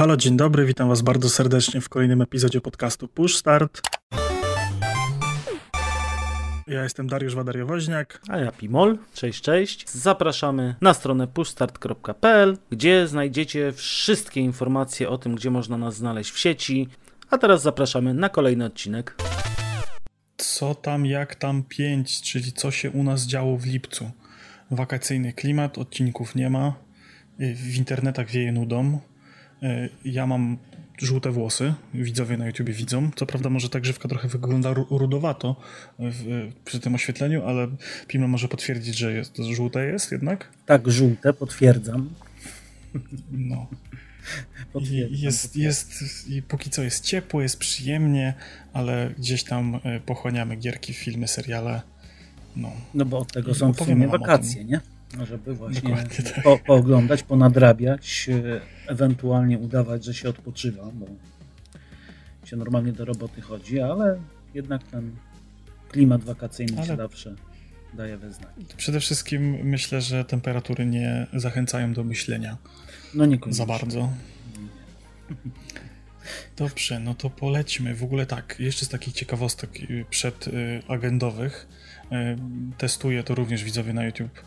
halo, dzień dobry, witam Was bardzo serdecznie w kolejnym epizodzie podcastu Push Start. Ja jestem Dariusz Wadariowoźniak. A ja Pimol. Cześć, cześć. Zapraszamy na stronę pushstart.pl, gdzie znajdziecie wszystkie informacje o tym, gdzie można nas znaleźć w sieci. A teraz zapraszamy na kolejny odcinek. Co tam, jak tam 5, czyli co się u nas działo w lipcu. Wakacyjny klimat, odcinków nie ma, w internetach wieje nudą. Ja mam żółte włosy, widzowie na YouTubie widzą. Co prawda może ta grzywka trochę wygląda rudowato w, przy tym oświetleniu, ale Pimno może potwierdzić, że jest, to żółte jest jednak? Tak, żółte, potwierdzam. No. I jest, jest, I póki co jest ciepło, jest przyjemnie, ale gdzieś tam e, pochłaniamy gierki, filmy, seriale. No, no bo od tego są w sumie wakacje, nie? Żeby właśnie tak. po, pooglądać, ponadrabiać, e, ewentualnie udawać, że się odpoczywa, bo się normalnie do roboty chodzi, ale jednak ten klimat wakacyjny ale... się zawsze daje we znaki. Przede wszystkim myślę, że temperatury nie zachęcają do myślenia no nie za bardzo. Dobrze, no to polećmy. W ogóle tak, jeszcze z takich ciekawostek y, przedagendowych. Y, testuję to również widzowie na YouTube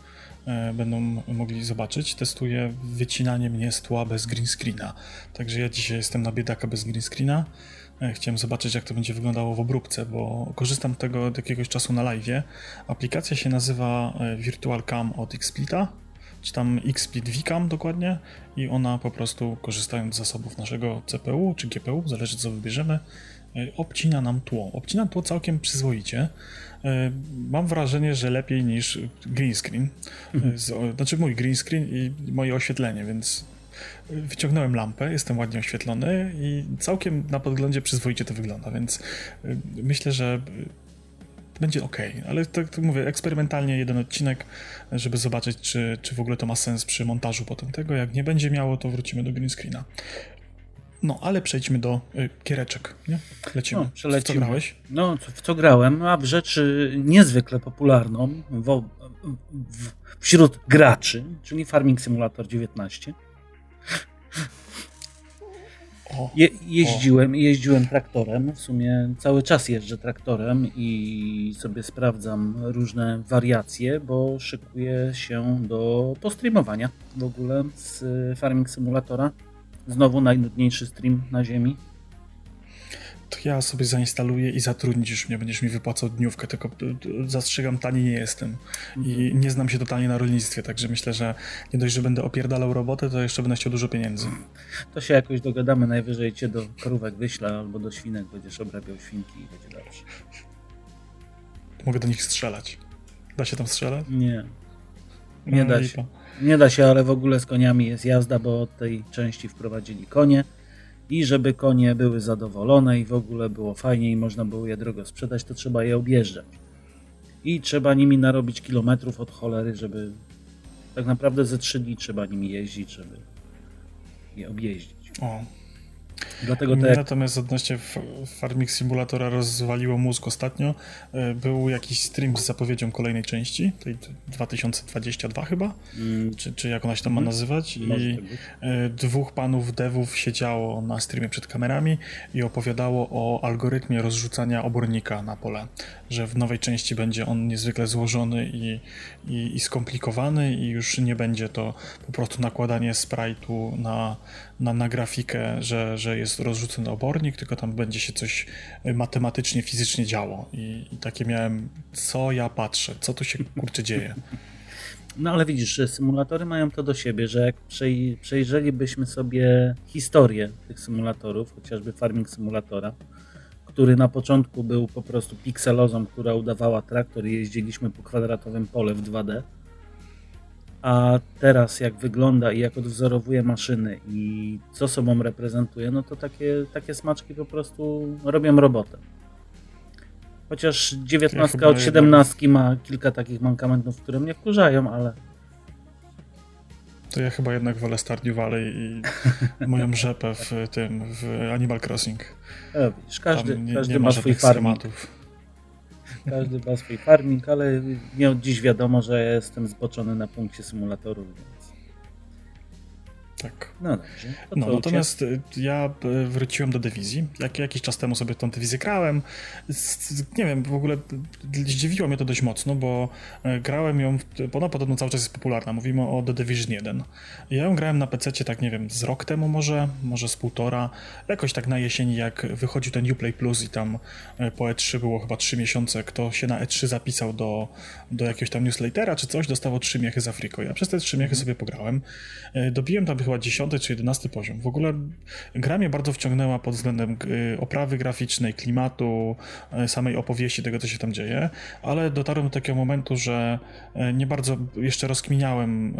będą mogli zobaczyć. Testuję wycinanie mnie z tła bez green screena. Także ja dzisiaj jestem na biedaka bez green screena. E, chciałem zobaczyć, jak to będzie wyglądało w obróbce, bo korzystam tego od jakiegoś czasu na live. Aplikacja się nazywa e, Virtual Cam od Xsplita, czy tam Xsplit VCam dokładnie i ona po prostu korzystając z zasobów naszego CPU czy GPU, zależy co wybierzemy, obcina nam tło. Obcina tło całkiem przyzwoicie. E, mam wrażenie, że lepiej niż green screen. Mhm. Znaczy mój green screen i moje oświetlenie, więc wyciągnąłem lampę, jestem ładnie oświetlony i całkiem na podglądzie przyzwoicie to wygląda, więc e, myślę, że będzie ok, ale tak, tak mówię, eksperymentalnie jeden odcinek, żeby zobaczyć, czy, czy w ogóle to ma sens przy montażu potem tego. Jak nie będzie miało, to wrócimy do green screena. No, ale przejdźmy do y, kiereczek, nie? Lecimy. No, przelecimy. W co grałeś? No, w co grałem? A w rzeczy niezwykle popularną w, w, wśród graczy, czyli Farming Simulator 19. O, Je, jeździłem, o. jeździłem traktorem, w sumie cały czas jeżdżę traktorem i sobie sprawdzam różne wariacje, bo szykuję się do postreamowania w ogóle z Farming Simulatora. Znowu najnudniejszy stream na ziemi. To ja sobie zainstaluję i zatrudnisz mnie, będziesz mi wypłacał dniówkę, tylko zastrzegam, tani nie jestem i mhm. nie znam się totalnie na rolnictwie, także myślę, że nie dość, że będę opierdalał robotę, to jeszcze będę chciał dużo pieniędzy. To się jakoś dogadamy, najwyżej cię do krówek wyślę albo do świnek, będziesz obrabiał świnki i będzie dobrze. Mogę do nich strzelać. Da się tam strzelać? Nie. Nie no, da się. Nie da się, ale w ogóle z koniami jest jazda, bo od tej części wprowadzili konie i żeby konie były zadowolone i w ogóle było fajnie i można było je drogo sprzedać, to trzeba je objeżdżać. I trzeba nimi narobić kilometrów od cholery, żeby tak naprawdę ze trzy dni trzeba nimi jeździć, żeby je objeździć. O, Dlatego te... Natomiast odnośnie Farming Simulatora rozwaliło mózg ostatnio. E, był jakiś stream z zapowiedzią kolejnej części, tej 2022 chyba, mm. czy, czy jak ona się tam ma mhm. nazywać. I e, dwóch panów devów siedziało na streamie przed kamerami i opowiadało o algorytmie rozrzucania obornika na pole. Że w nowej części będzie on niezwykle złożony i, i, i skomplikowany i już nie będzie to po prostu nakładanie sprite'u na, na, na grafikę, że, że jest rozrzucony obornik, tylko tam będzie się coś matematycznie, fizycznie działo. I, i takie miałem, co ja patrzę, co tu się kurczę dzieje. No ale widzisz, symulatory mają to do siebie, że jak przejrzelibyśmy sobie historię tych symulatorów, chociażby Farming Simulatora, który na początku był po prostu pikselozą, która udawała traktor i jeździliśmy po kwadratowym pole w 2D, a teraz jak wygląda i jak odwzorowuje maszyny i co sobą reprezentuje, no to takie, takie smaczki po prostu robią robotę. Chociaż 19 ja od 17 jednak... ma kilka takich mankamentów, które mnie wkurzają, ale... To ja chyba jednak wolę Stardew Valley i moją rzepę w tym, w Animal Crossing. Ja, widzisz, każdy, nie, każdy nie ma, ma swój farming. Każdy ma swój farming, ale nie od dziś wiadomo, że jestem zboczony na punkcie symulatorów. Tak. No dobrze. No, natomiast y, ja y, wróciłem do dywizji. Jak, jakiś czas temu sobie tą dywizję grałem. Nie wiem, w ogóle zdziwiło mnie to dość mocno, bo y, grałem ją, ona podobno cały czas jest popularna. Mówimy o The Division 1. Ja ją grałem na PC tak, nie wiem, z rok temu może, może z półtora. Jakoś tak na jesieni, jak wychodził ten Uplay Plus i tam po E3 było chyba 3 miesiące, kto się na E3 zapisał do, do jakiegoś tam newslettera czy coś, dostało 3 miechy z Afriko. Ja przez te 3 miechy sobie pograłem. Dobiłem tam chyba 10 czy 11 poziom. W ogóle gra mnie bardzo wciągnęła pod względem y, oprawy graficznej, klimatu, y, samej opowieści tego, co się tam dzieje, ale dotarłem do takiego momentu, że y, nie bardzo jeszcze rozkminiałem,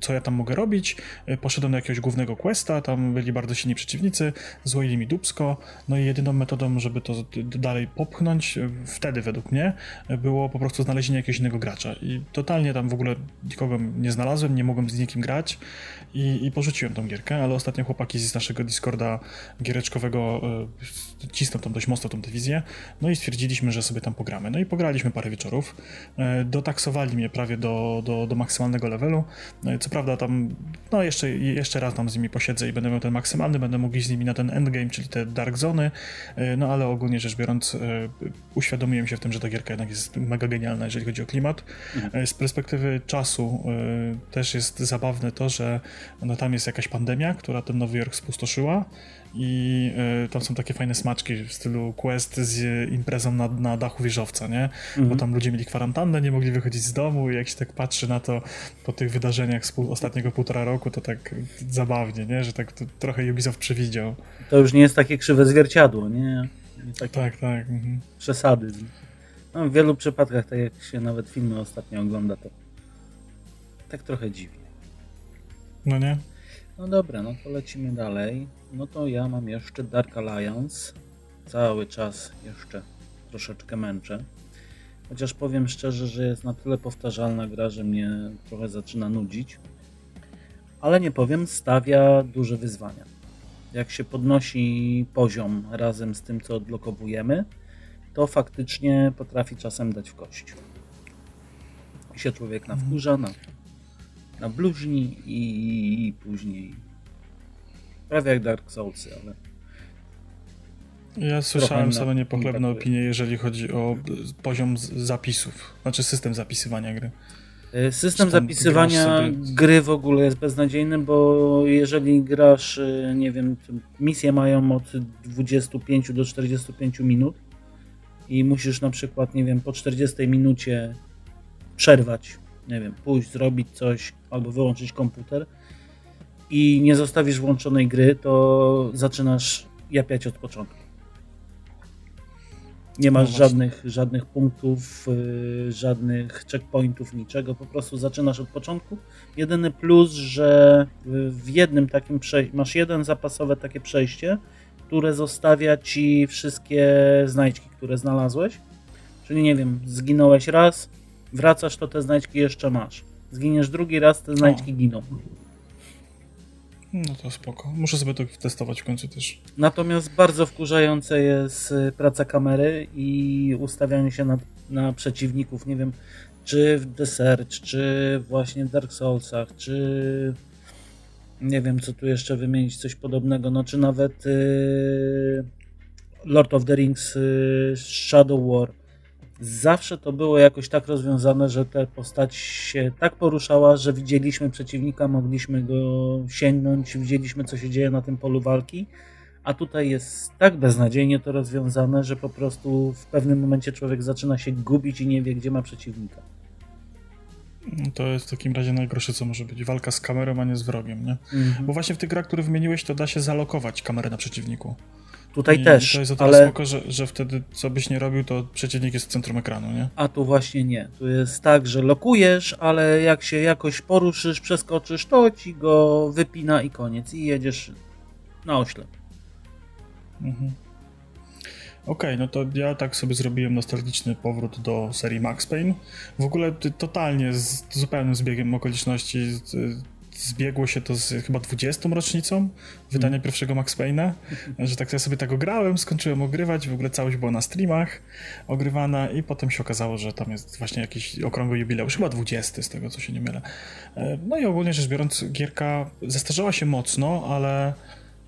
co ja tam mogę robić. Poszedłem do jakiegoś głównego questa, tam byli bardzo silni przeciwnicy, złoili mi dubsko, no i jedyną metodą, żeby to dalej popchnąć, wtedy według mnie, było po prostu znalezienie jakiegoś innego gracza. I totalnie tam w ogóle nikogo nie znalazłem, nie mogłem z nikim grać i, i porzuciłem tą gierkę, ale ostatnio chłopaki z naszego Discorda giereczkowego e, cisną tam dość mocno tą dywizję, no i stwierdziliśmy, że sobie tam pogramy. No i pograliśmy parę wieczorów, e, dotaksowali mnie prawie do, do, do maksymalnego levelu, e, co prawda tam, no jeszcze, jeszcze raz tam z nimi posiedzę i będę miał ten maksymalny, będę mógł iść z nimi na ten endgame, czyli te dark zony, no ale ogólnie rzecz biorąc uświadomiłem się w tym, że ta gierka jednak jest mega genialna, jeżeli chodzi o klimat. Mhm. Z perspektywy czasu też jest zabawne to, że no, tam jest jakaś pandemia, która ten Nowy Jork spustoszyła i y, tam są takie fajne smaczki w stylu quest z imprezą na, na dachu wieżowca, nie? Mhm. Bo tam ludzie mieli kwarantannę, nie mogli wychodzić z domu i jak się tak patrzy na to po tych wydarzeniach z pół, ostatniego półtora roku, to tak zabawnie, nie? Że tak trochę Ubisoft przewidział. To już nie jest takie krzywe zwierciadło, nie? nie tak, tak. Mhm. Przesady. No, w wielu przypadkach, tak jak się nawet filmy ostatnio ogląda, to tak trochę dziwnie. No nie? No dobra, no to lecimy dalej. No to ja mam jeszcze Dark Alliance. Cały czas jeszcze troszeczkę męczę. Chociaż powiem szczerze, że jest na tyle powtarzalna gra, że mnie trochę zaczyna nudzić. Ale nie powiem, stawia duże wyzwania. Jak się podnosi poziom razem z tym, co odblokowujemy, to faktycznie potrafi czasem dać w kość. I się człowiek nawkurza, na na bluźni i później prawie jak Dark Soulsy, ale ja słyszałem same niepochlebne opinie, jeżeli chodzi o poziom zapisów, znaczy system zapisywania gry. E, system zapisywania sobie... gry w ogóle jest beznadziejny, bo jeżeli grasz, e, nie wiem, misje mają od 25 do 45 minut i musisz na przykład, nie wiem, po 40 minucie przerwać nie wiem, pójść, zrobić coś albo wyłączyć komputer i nie zostawisz włączonej gry, to zaczynasz japiać od początku. Nie masz no żadnych, żadnych punktów, yy, żadnych checkpointów, niczego. Po prostu zaczynasz od początku. Jedyny plus, że w jednym takim przejściu masz jeden zapasowe takie przejście, które zostawia ci wszystkie znajdźki, które znalazłeś. Czyli nie wiem, zginąłeś raz, wracasz, to te znajdźki jeszcze masz. Zginiesz drugi raz, te znajdźki o. giną. No to spoko. Muszę sobie to testować w końcu też. Natomiast bardzo wkurzające jest y, praca kamery i ustawianie się na, na przeciwników. Nie wiem, czy w The Search, czy właśnie w Dark Soulsach, czy nie wiem, co tu jeszcze wymienić, coś podobnego, no czy nawet yy, Lord of the Rings yy, Shadow War zawsze to było jakoś tak rozwiązane, że ta postać się tak poruszała, że widzieliśmy przeciwnika, mogliśmy go sięgnąć, widzieliśmy co się dzieje na tym polu walki, a tutaj jest tak beznadziejnie to rozwiązane, że po prostu w pewnym momencie człowiek zaczyna się gubić i nie wie, gdzie ma przeciwnika. No to jest w takim razie najgorsze, co może być. Walka z kamerą, a nie z wrogiem, nie? Mhm. Bo właśnie w tych grach, które wymieniłeś, to da się zalokować kamerę na przeciwniku. Tutaj I też. To jest o tyle ale... spoko, że, że wtedy co byś nie robił, to przeciwnik jest w centrum ekranu, nie? A tu właśnie nie. Tu jest tak, że lokujesz, ale jak się jakoś poruszysz, przeskoczysz, to ci go wypina i koniec. I jedziesz na oślep. Mhm. Okej, okay, no to ja tak sobie zrobiłem nostalgiczny powrót do serii Max Payne. W ogóle totalnie z zupełnym zbiegiem okoliczności zbiegło się to z chyba 20 rocznicą wydania mm. pierwszego Max Payne'a, że tak ja sobie tak grałem, skończyłem ogrywać, w ogóle całość była na streamach ogrywana i potem się okazało, że tam jest właśnie jakiś okrągły jubileusz, chyba 20 z tego, co się nie mylę. E, no i ogólnie rzecz biorąc, gierka zestarzała się mocno, ale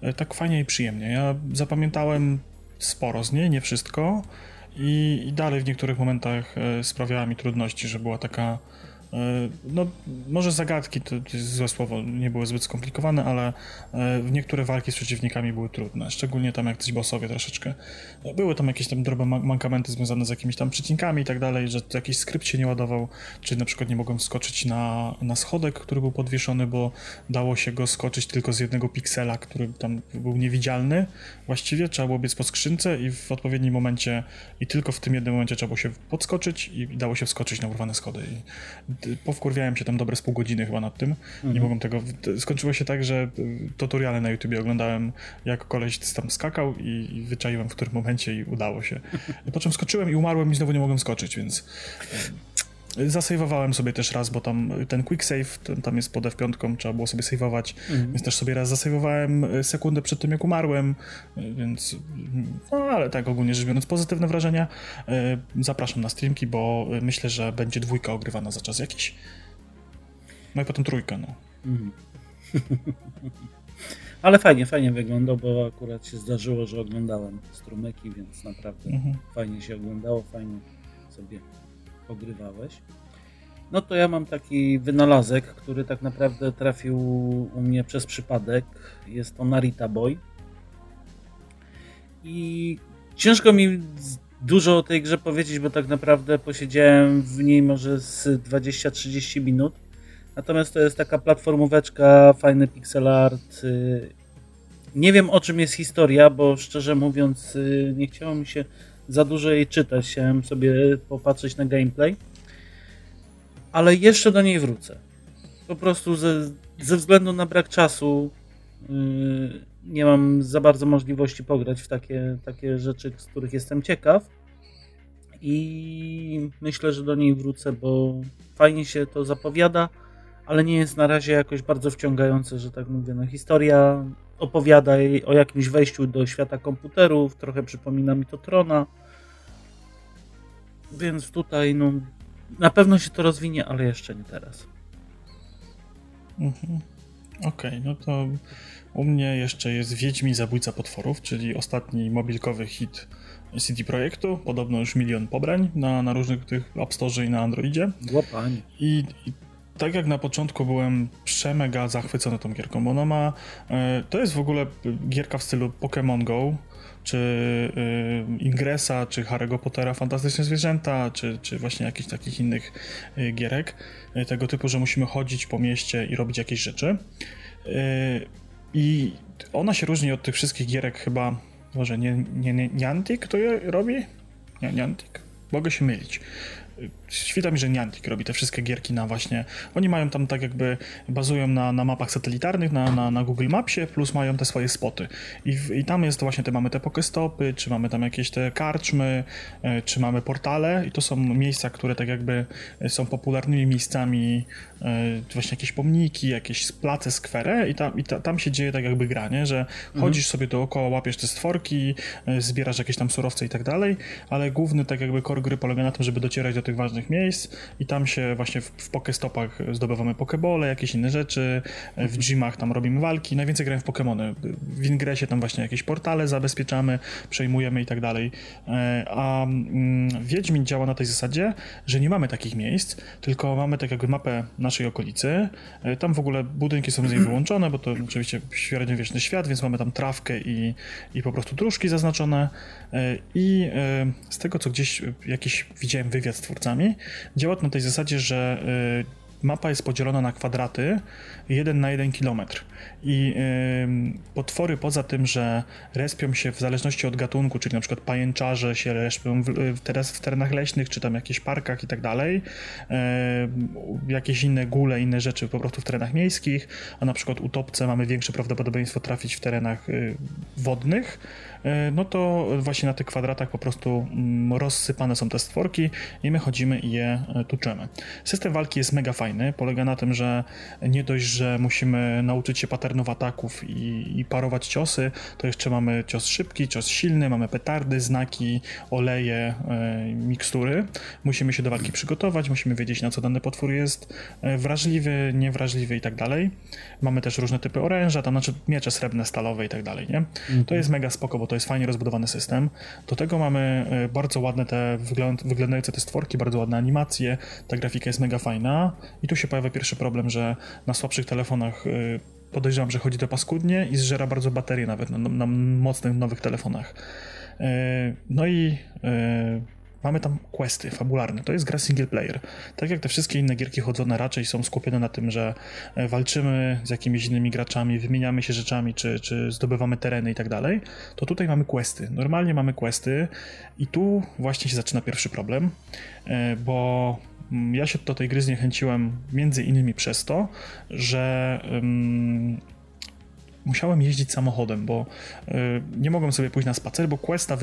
e, tak fajnie i przyjemnie. Ja zapamiętałem sporo z niej, nie wszystko i, i dalej w niektórych momentach e, sprawiała mi trudności, że była taka no, może zagadki to, to jest złe słowo, nie były zbyt skomplikowane, ale e, niektóre walki z przeciwnikami były trudne, szczególnie tam jak coś bossowie troszeczkę. No, były tam jakieś tam drobne mankamenty związane z jakimiś tam przecinkami i tak dalej, że jakiś skrypt się nie ładował, czy na przykład nie mogłem skoczyć na, na schodek, który był podwieszony, bo dało się go skoczyć tylko z jednego piksela, który tam był niewidzialny. Właściwie trzeba było biec po skrzynce i w odpowiednim momencie i tylko w tym jednym momencie trzeba było się podskoczyć i dało się wskoczyć na urwane schody. I powkurwiałem się tam dobre z pół godziny chyba nad tym. Mhm. Nie mogłem tego. Skończyło się tak, że y, tutoriale na YouTubie oglądałem, jak koleś tam skakał i, i wyczaiłem w którym momencie i udało się. Po czym skoczyłem i umarłem i znowu nie mogłem skoczyć, więc Zasejwowałem sobie też raz, bo tam ten quick save, ten, tam jest pod F5, trzeba było sobie saveować, mhm. więc też sobie raz zasejwowałem e, sekundę przed tym, jak umarłem, e, więc no ale tak ogólnie rzecz biorąc, pozytywne wrażenia. E, zapraszam na streamki, bo myślę, że będzie dwójka ogrywana za czas jakiś. No i potem trójka, no. Mhm. Ale fajnie, fajnie wyglądał, bo akurat się zdarzyło, że oglądałem strumyki, więc naprawdę mhm. fajnie się oglądało, fajnie sobie ogrywałeś. No to ja mam taki wynalazek, który tak naprawdę trafił u mnie przez przypadek. Jest to Narita Boy. I ciężko mi dużo o tej grze powiedzieć, bo tak naprawdę posiedziałem w niej może z 20-30 minut. Natomiast to jest taka platformóweczka, fajny pixel art. Nie wiem o czym jest historia, bo szczerze mówiąc nie chciało mi się za dużo jej czytać, chciałem sobie popatrzeć na gameplay, ale jeszcze do niej wrócę. Po prostu ze, ze względu na brak czasu yy, nie mam za bardzo możliwości pograć w takie, takie rzeczy, z których jestem ciekaw. I myślę, że do niej wrócę, bo fajnie się to zapowiada, ale nie jest na razie jakoś bardzo wciągające, że tak mówię. No, historia opowiada o jakimś wejściu do świata komputerów, trochę przypomina mi to Trona. Więc tutaj no, na pewno się to rozwinie, ale jeszcze nie teraz. Mhm. Okej, okay, no to u mnie jeszcze jest Wiedźmin Zabójca Potworów, czyli ostatni mobilkowy hit CD Projektu. Podobno już milion pobrań na, na różnych tych App Store i na Androidzie. Łapanie. I, I tak jak na początku byłem przemega zachwycony tą gierką, bo ona ma. E, to jest w ogóle gierka w stylu Pokémon Go, czy y, Ingresa, czy Harry'ego Pottera Fantastyczne Zwierzęta, czy, czy właśnie jakichś takich innych y, gierek tego typu, że musimy chodzić po mieście i robić jakieś rzeczy. I ona się różni od tych wszystkich gierek chyba, może nie, nie, nie Niantic to je robi? Nie, Niantic? Mogę się mylić świta mi, że Niantic robi te wszystkie gierki na właśnie, oni mają tam tak jakby, bazują na, na mapach satelitarnych, na, na, na Google Mapsie, plus mają te swoje spoty. I, I tam jest właśnie, te mamy te pokestopy, czy mamy tam jakieś te karczmy, e, czy mamy portale i to są miejsca, które tak jakby są popularnymi miejscami, e, właśnie jakieś pomniki, jakieś place, skwery i, tam, i ta, tam się dzieje tak jakby granie, że mhm. chodzisz sobie dookoła, łapiesz te stworki, e, zbierasz jakieś tam surowce i tak dalej, ale główny tak jakby core gry polega na tym, żeby docierać do tych ważnych miejsc i tam się właśnie w, w Pokestopach zdobywamy Pokebole, jakieś inne rzeczy, w gymach tam robimy walki, najwięcej grałem w Pokémony. W Ingresie tam właśnie jakieś portale zabezpieczamy, przejmujemy i tak dalej. E, a mm, Wiedźmin działa na tej zasadzie, że nie mamy takich miejsc, tylko mamy tak jakby mapę naszej okolicy. E, tam w ogóle budynki są z niej wyłączone, bo to oczywiście średniowieczny świat, więc mamy tam trawkę i, i po prostu dróżki zaznaczone. E, I z tego, co gdzieś jakiś widziałem wywiad z twórcami, działa to na tej zasadzie, że mapa jest podzielona na kwadraty 1 na 1 kilometr. I potwory poza tym, że respią się w zależności od gatunku, czyli na przykład pajęczarze się respią teraz w terenach leśnych, czy tam jakichś parkach i tak dalej, jakieś inne góle, inne rzeczy po prostu w terenach miejskich, a na przykład utopce mamy większe prawdopodobieństwo trafić w terenach wodnych, E, no to właśnie na tych kwadratach po prostu mm, rozsypane są te stworki i my chodzimy i je e, tuczemy. System walki jest mega fajny. Polega na tym, że nie dość, że musimy nauczyć się patternów ataków i, i parować ciosy, to jeszcze mamy cios szybki, cios silny, mamy petardy, znaki, oleje, e, mikstury. Musimy się do walki przygotować, musimy wiedzieć na co dany potwór jest e, wrażliwy, niewrażliwy i tak dalej. Mamy też różne typy oręża, tam znaczy miecze srebrne, stalowe i tak dalej, nie? Mhm. To jest mega spoko, bo to jest fajnie rozbudowany system. Do tego mamy e, bardzo ładne te wygląd, wyglądające te stworki, bardzo ładne animacje, ta grafika jest mega fajna i tu się pojawia pierwszy problem, że na słabszych telefonach y, podejrzewam, że chodzi to paskudnie i zżera bardzo baterię nawet na, na mocnych nowych telefonach. Y, no i mamy tam questy fabularne. To jest gra single player. Tak jak te wszystkie inne gierki chodzone raczej są skupione na tym, że walczymy z jakimiś innymi graczami, wymieniamy się rzeczami, czy, czy zdobywamy tereny i tak dalej, to tutaj mamy questy. Normalnie mamy questy i tu właśnie się zaczyna pierwszy problem, bo Mm, ja się do tej gry zniechęciłem między innymi przez to, że musiałem jeździć samochodem, bo y, nie mogłem sobie pójść na spacer, bo questa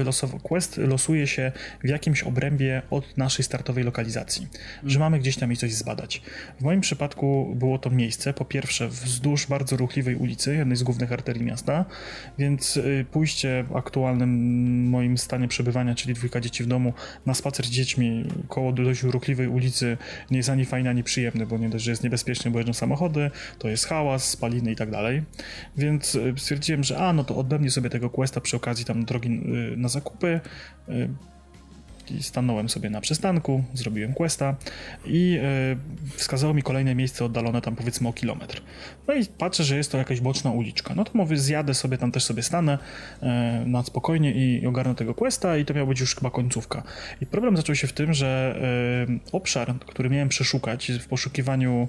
quest losuje się w jakimś obrębie od naszej startowej lokalizacji, mm. że mamy gdzieś tam i coś zbadać. W moim przypadku było to miejsce, po pierwsze wzdłuż bardzo ruchliwej ulicy, jednej z głównych arterii miasta, więc y, pójście w aktualnym moim stanie przebywania, czyli dwójka dzieci w domu, na spacer z dziećmi koło dość ruchliwej ulicy nie jest ani fajny, ani przyjemny, bo nie dość, że jest niebezpiecznie, bo jeżdżą samochody, to jest hałas, spaliny i tak dalej. Więc więc y, stwierdziłem, że a, no to odbędę sobie tego questa przy okazji tam drogi y, na zakupy. Y, I stanąłem sobie na przystanku, zrobiłem questa i wskazało mi kolejne miejsce oddalone tam powiedzmy o kilometr. No i patrzę, że jest to jakaś boczna uliczka. No to mówię, zjadę sobie, tam też sobie stanę na spokojnie i ogarnę tego questa i to miała być już chyba końcówka. I problem zaczął się w tym, że obszar, który miałem przeszukać w poszukiwaniu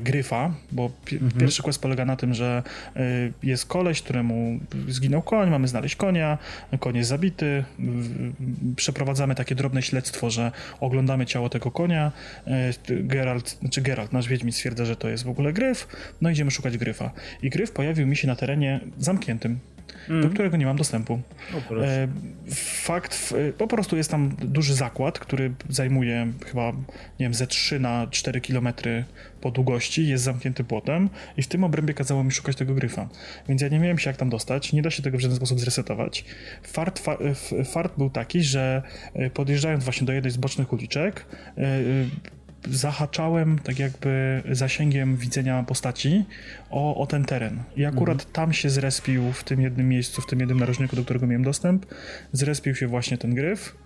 gryfa, bo pi mhm. pierwszy quest polega na tym, że e, jest koleś, któremu zginął koń, mamy znaleźć konia, koń jest zabity, przeprowadzamy takie drobne śledztwo, że oglądamy ciało tego konia, e, Geralt, znaczy Geralt, nasz Wiedźmin stwierdza, że to jest w ogóle gryf, no idziemy szukać gryfa. I gryf pojawił mi się na terenie zamkniętym, mm. do którego nie mam dostępu. E, fakt, po prostu jest tam duży zakład, który zajmuje chyba, nie wiem, ze 3 na 4 kilometry po długości, jest zamknięty płotem i w tym obrębie kazało mi szukać tego gryfa. Więc ja nie miałem się jak tam dostać, nie da się tego w żaden sposób zresetować. Fart, fa, fart był taki, że e, podjeżdżając właśnie do jednej z bocznych uliczek, e, zahaczałem tak jakby zasięgiem widzenia postaci o, o ten teren. I akurat mhm. tam się zrespił w tym jednym miejscu, w tym jednym narożniku, do którego miałem dostęp, zrespił się właśnie ten gryf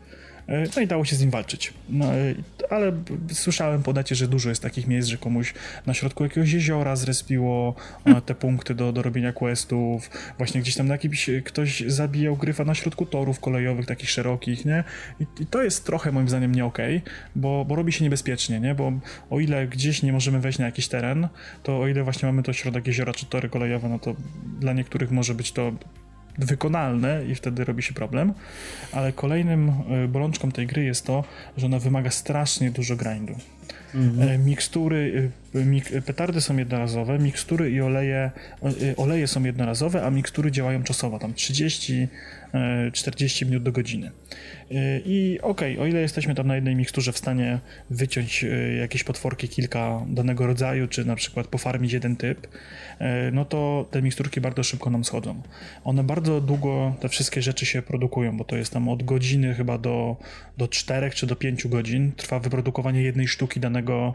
no i dało się z nim walczyć. No, e, ale słyszałem po necie, że dużo jest takich miejsc, że komuś na środku jakiegoś jeziora zrespiło e, te punkty do, do robienia questów. Właśnie gdzieś tam na jakimś ktoś zabijał gryfa na środku torów kolejowych, takich szerokich, nie? I, i to jest trochę moim zdaniem nie okej, okay, bo, bo robi się niebezpiecznie, nie? Bo o ile gdzieś nie możemy wejść na jakiś teren, to o ile właśnie mamy to środek jeziora czy tory kolejowe, no to dla niektórych może być to wykonalne i wtedy robi się problem, ale kolejnym e, bolączką tej gry jest to, że ona wymaga strasznie dużo grindu. Mhm. Mikstury, e, mik, petardy są jednorazowe, mikstury i oleje, oleje są jednorazowe, a mikstury działają czasowo, tam 30 40 minut do godziny. I okej, okay, o ile jesteśmy tam na jednej miksturze w stanie wyciąć jakieś potworki kilka danego rodzaju, czy na przykład pofarmić jeden typ, no to te miksturki bardzo szybko nam schodzą. One bardzo długo, te wszystkie rzeczy się produkują, bo to jest tam od godziny chyba do, do 4 czy do 5 godzin trwa wyprodukowanie jednej sztuki danego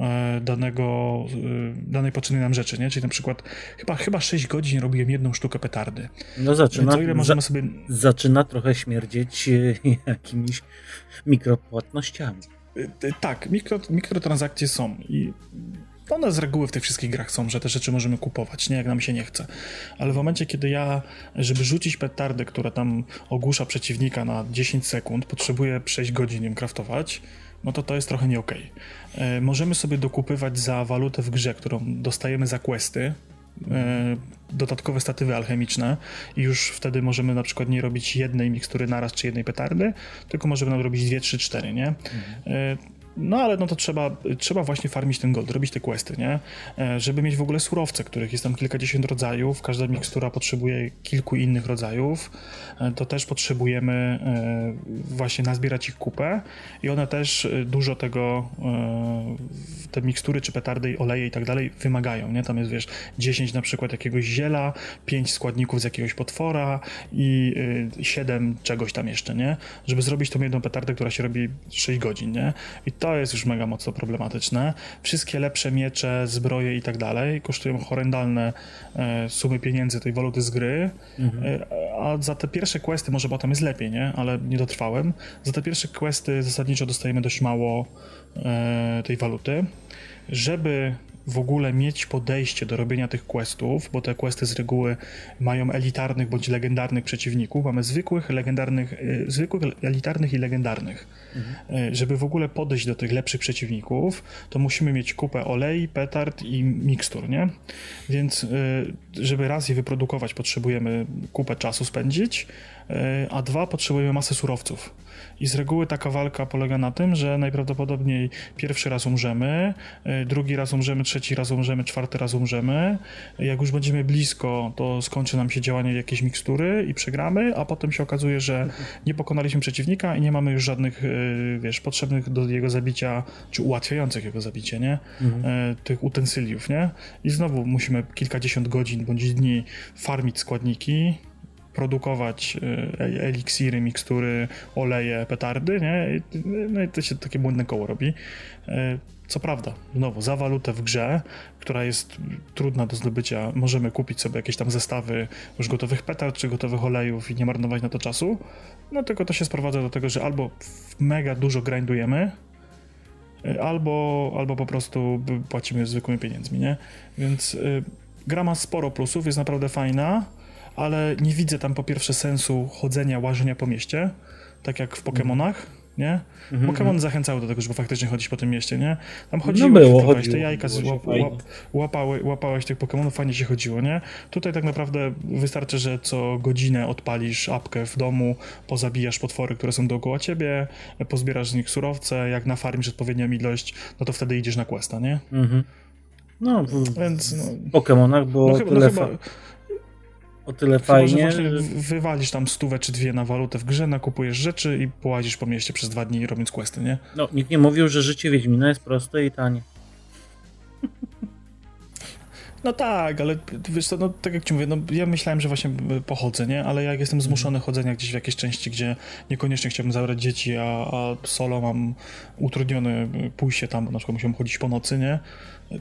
E, danego, e, danej potrzebnej nam rzeczy, nie? Czyli na przykład chyba, chyba 6 godzin robiłem jedną sztukę petardy. No zaczyna, ile możemy za, sobie... zaczyna trochę śmierdzieć e, jakimiś mikropłatnościami. Tak, mikro, mikrotransakcje są i one z reguły w tych wszystkich grach są, że te rzeczy możemy kupować, nie jak nam się nie chce. Ale w momencie, kiedy ja, żeby rzucić petardę, która tam ogłusza przeciwnika na 10 sekund, potrzebuję 6 godzin ją kraftować, no to to jest trochę nie okej. Okay. E, możemy sobie dokupywać za walutę w grze, którą dostajemy za questy, e, dodatkowe statywy alchemiczne i już wtedy możemy na przykład nie robić jednej mikstury naraz czy jednej petardy, tylko możemy robić dwie, trzy, cztery, nie? Mhm. No ale no to trzeba, trzeba właśnie farmić ten gold, robić te questy, nie? E, żeby mieć w ogóle surowce, których jest tam kilkadziesiąt rodzajów, każda mikstura potrzebuje kilku innych rodzajów, e, to też potrzebujemy e, właśnie nazbierać ich kupę i one też dużo tego, te mikstury czy petardy, oleje i tak dalej wymagają, nie? Tam jest, wiesz, 10 na przykład jakiegoś ziela, 5 składników z jakiegoś potwora i 7 czegoś tam jeszcze, nie? Żeby zrobić tą jedną petardę, która się robi 6 godzin, nie? I to jest już mega mocno problematyczne. Wszystkie lepsze miecze, zbroje i tak dalej kosztują horrendalne e, sumy pieniędzy tej waluty z gry, mhm. e, a za te pierwsze questy, może potem jest lepiej, nie? Ale nie dotrwałem. Za te pierwsze questy zasadniczo dostajemy dość mało e, tej waluty. Żeby w ogóle mieć podejście do robienia tych questów, bo te questy z reguły mają elitarnych bądź legendarnych przeciwników, mamy zwykłych, legendarnych, y, zwykłych, elitarnych i legendarnych. Mhm. Żeby w ogóle podejść do tych lepszych przeciwników, to musimy mieć kupę olej, petard i mikstur, nie? Więc y, żeby raz je wyprodukować, potrzebujemy kupę czasu spędzić, a dwa, potrzebujemy masę surowców. I z reguły taka walka polega na tym, że najprawdopodobniej pierwszy raz umrzemy, e, drugi raz umrzemy, trzeci raz umrzemy, czwarty raz umrzemy. Jak już będziemy blisko, to skończy nam się działanie jakiejś mikstury i przegramy, a potem się okazuje, że nie pokonaliśmy przeciwnika i nie mamy już żadnych, e, wiesz, potrzebnych do jego zabicia, czy ułatwiających jego zabicie, nie? Mhm. E, tych utensyliów, nie? I znowu musimy kilkadziesiąt godzin bądź dni farmić składniki, produkować e, eliksiry, mikstury, oleje, petardy, nie? No i to się takie błędne koło robi. E, co prawda, znowu, za walutę w grze, która jest trudna do zdobycia, możemy kupić sobie jakieś tam zestawy już gotowych petard czy gotowych olejów i nie marnować na to czasu, no tylko to się sprowadza do tego, że albo mega dużo grindujemy, e, albo, albo po prostu płacimy zwykłymi pieniędzmi, nie? Więc gra ma sporo plusów, jest naprawdę fajna, ale nie widzę tam po pierwsze sensu chodzenia, łażenia po mieście, tak jak w Pokémonach, nie? -hmm. Pokémon zachęcały do tego, żeby faktycznie chodzić po tym mieście, nie? Tam chodziłeś, no było, chodziło, te jajka, łap, łap, łapały, łapałeś tych Pokémonów, fajnie się chodziło, nie? Tutaj tak naprawdę wystarczy, że co godzinę odpalisz apkę w domu, pozabijasz potwory, które są dookoła ciebie, pozbierasz z nich surowce, jak na nafarmisz odpowiednią ilość, no to wtedy idziesz na questa, nie? -hmm. No, w, Więc, no, w Pokémonach było no chyba, tyle... No chyba, o tyle Chyba, fajnie. Że wywalisz tam stówę czy dwie na walutę w grze, nakupujesz rzeczy i połazisz po mieście przez dwa dni robiąc questy, nie? No, nikt nie mówił, że życie Wiedźmina jest proste i tanie. No tak, ale wiesz co, no tak jak ci mówię, no ja myślałem, że właśnie pochodzę, nie? Ale jak jestem zmuszony mhm. chodzenia gdzieś w jakieś części, gdzie niekoniecznie chciałbym zabrać dzieci, a, a solo mam utrudnione pójście tam, bo na przykład musiałem chodzić po nocy, nie?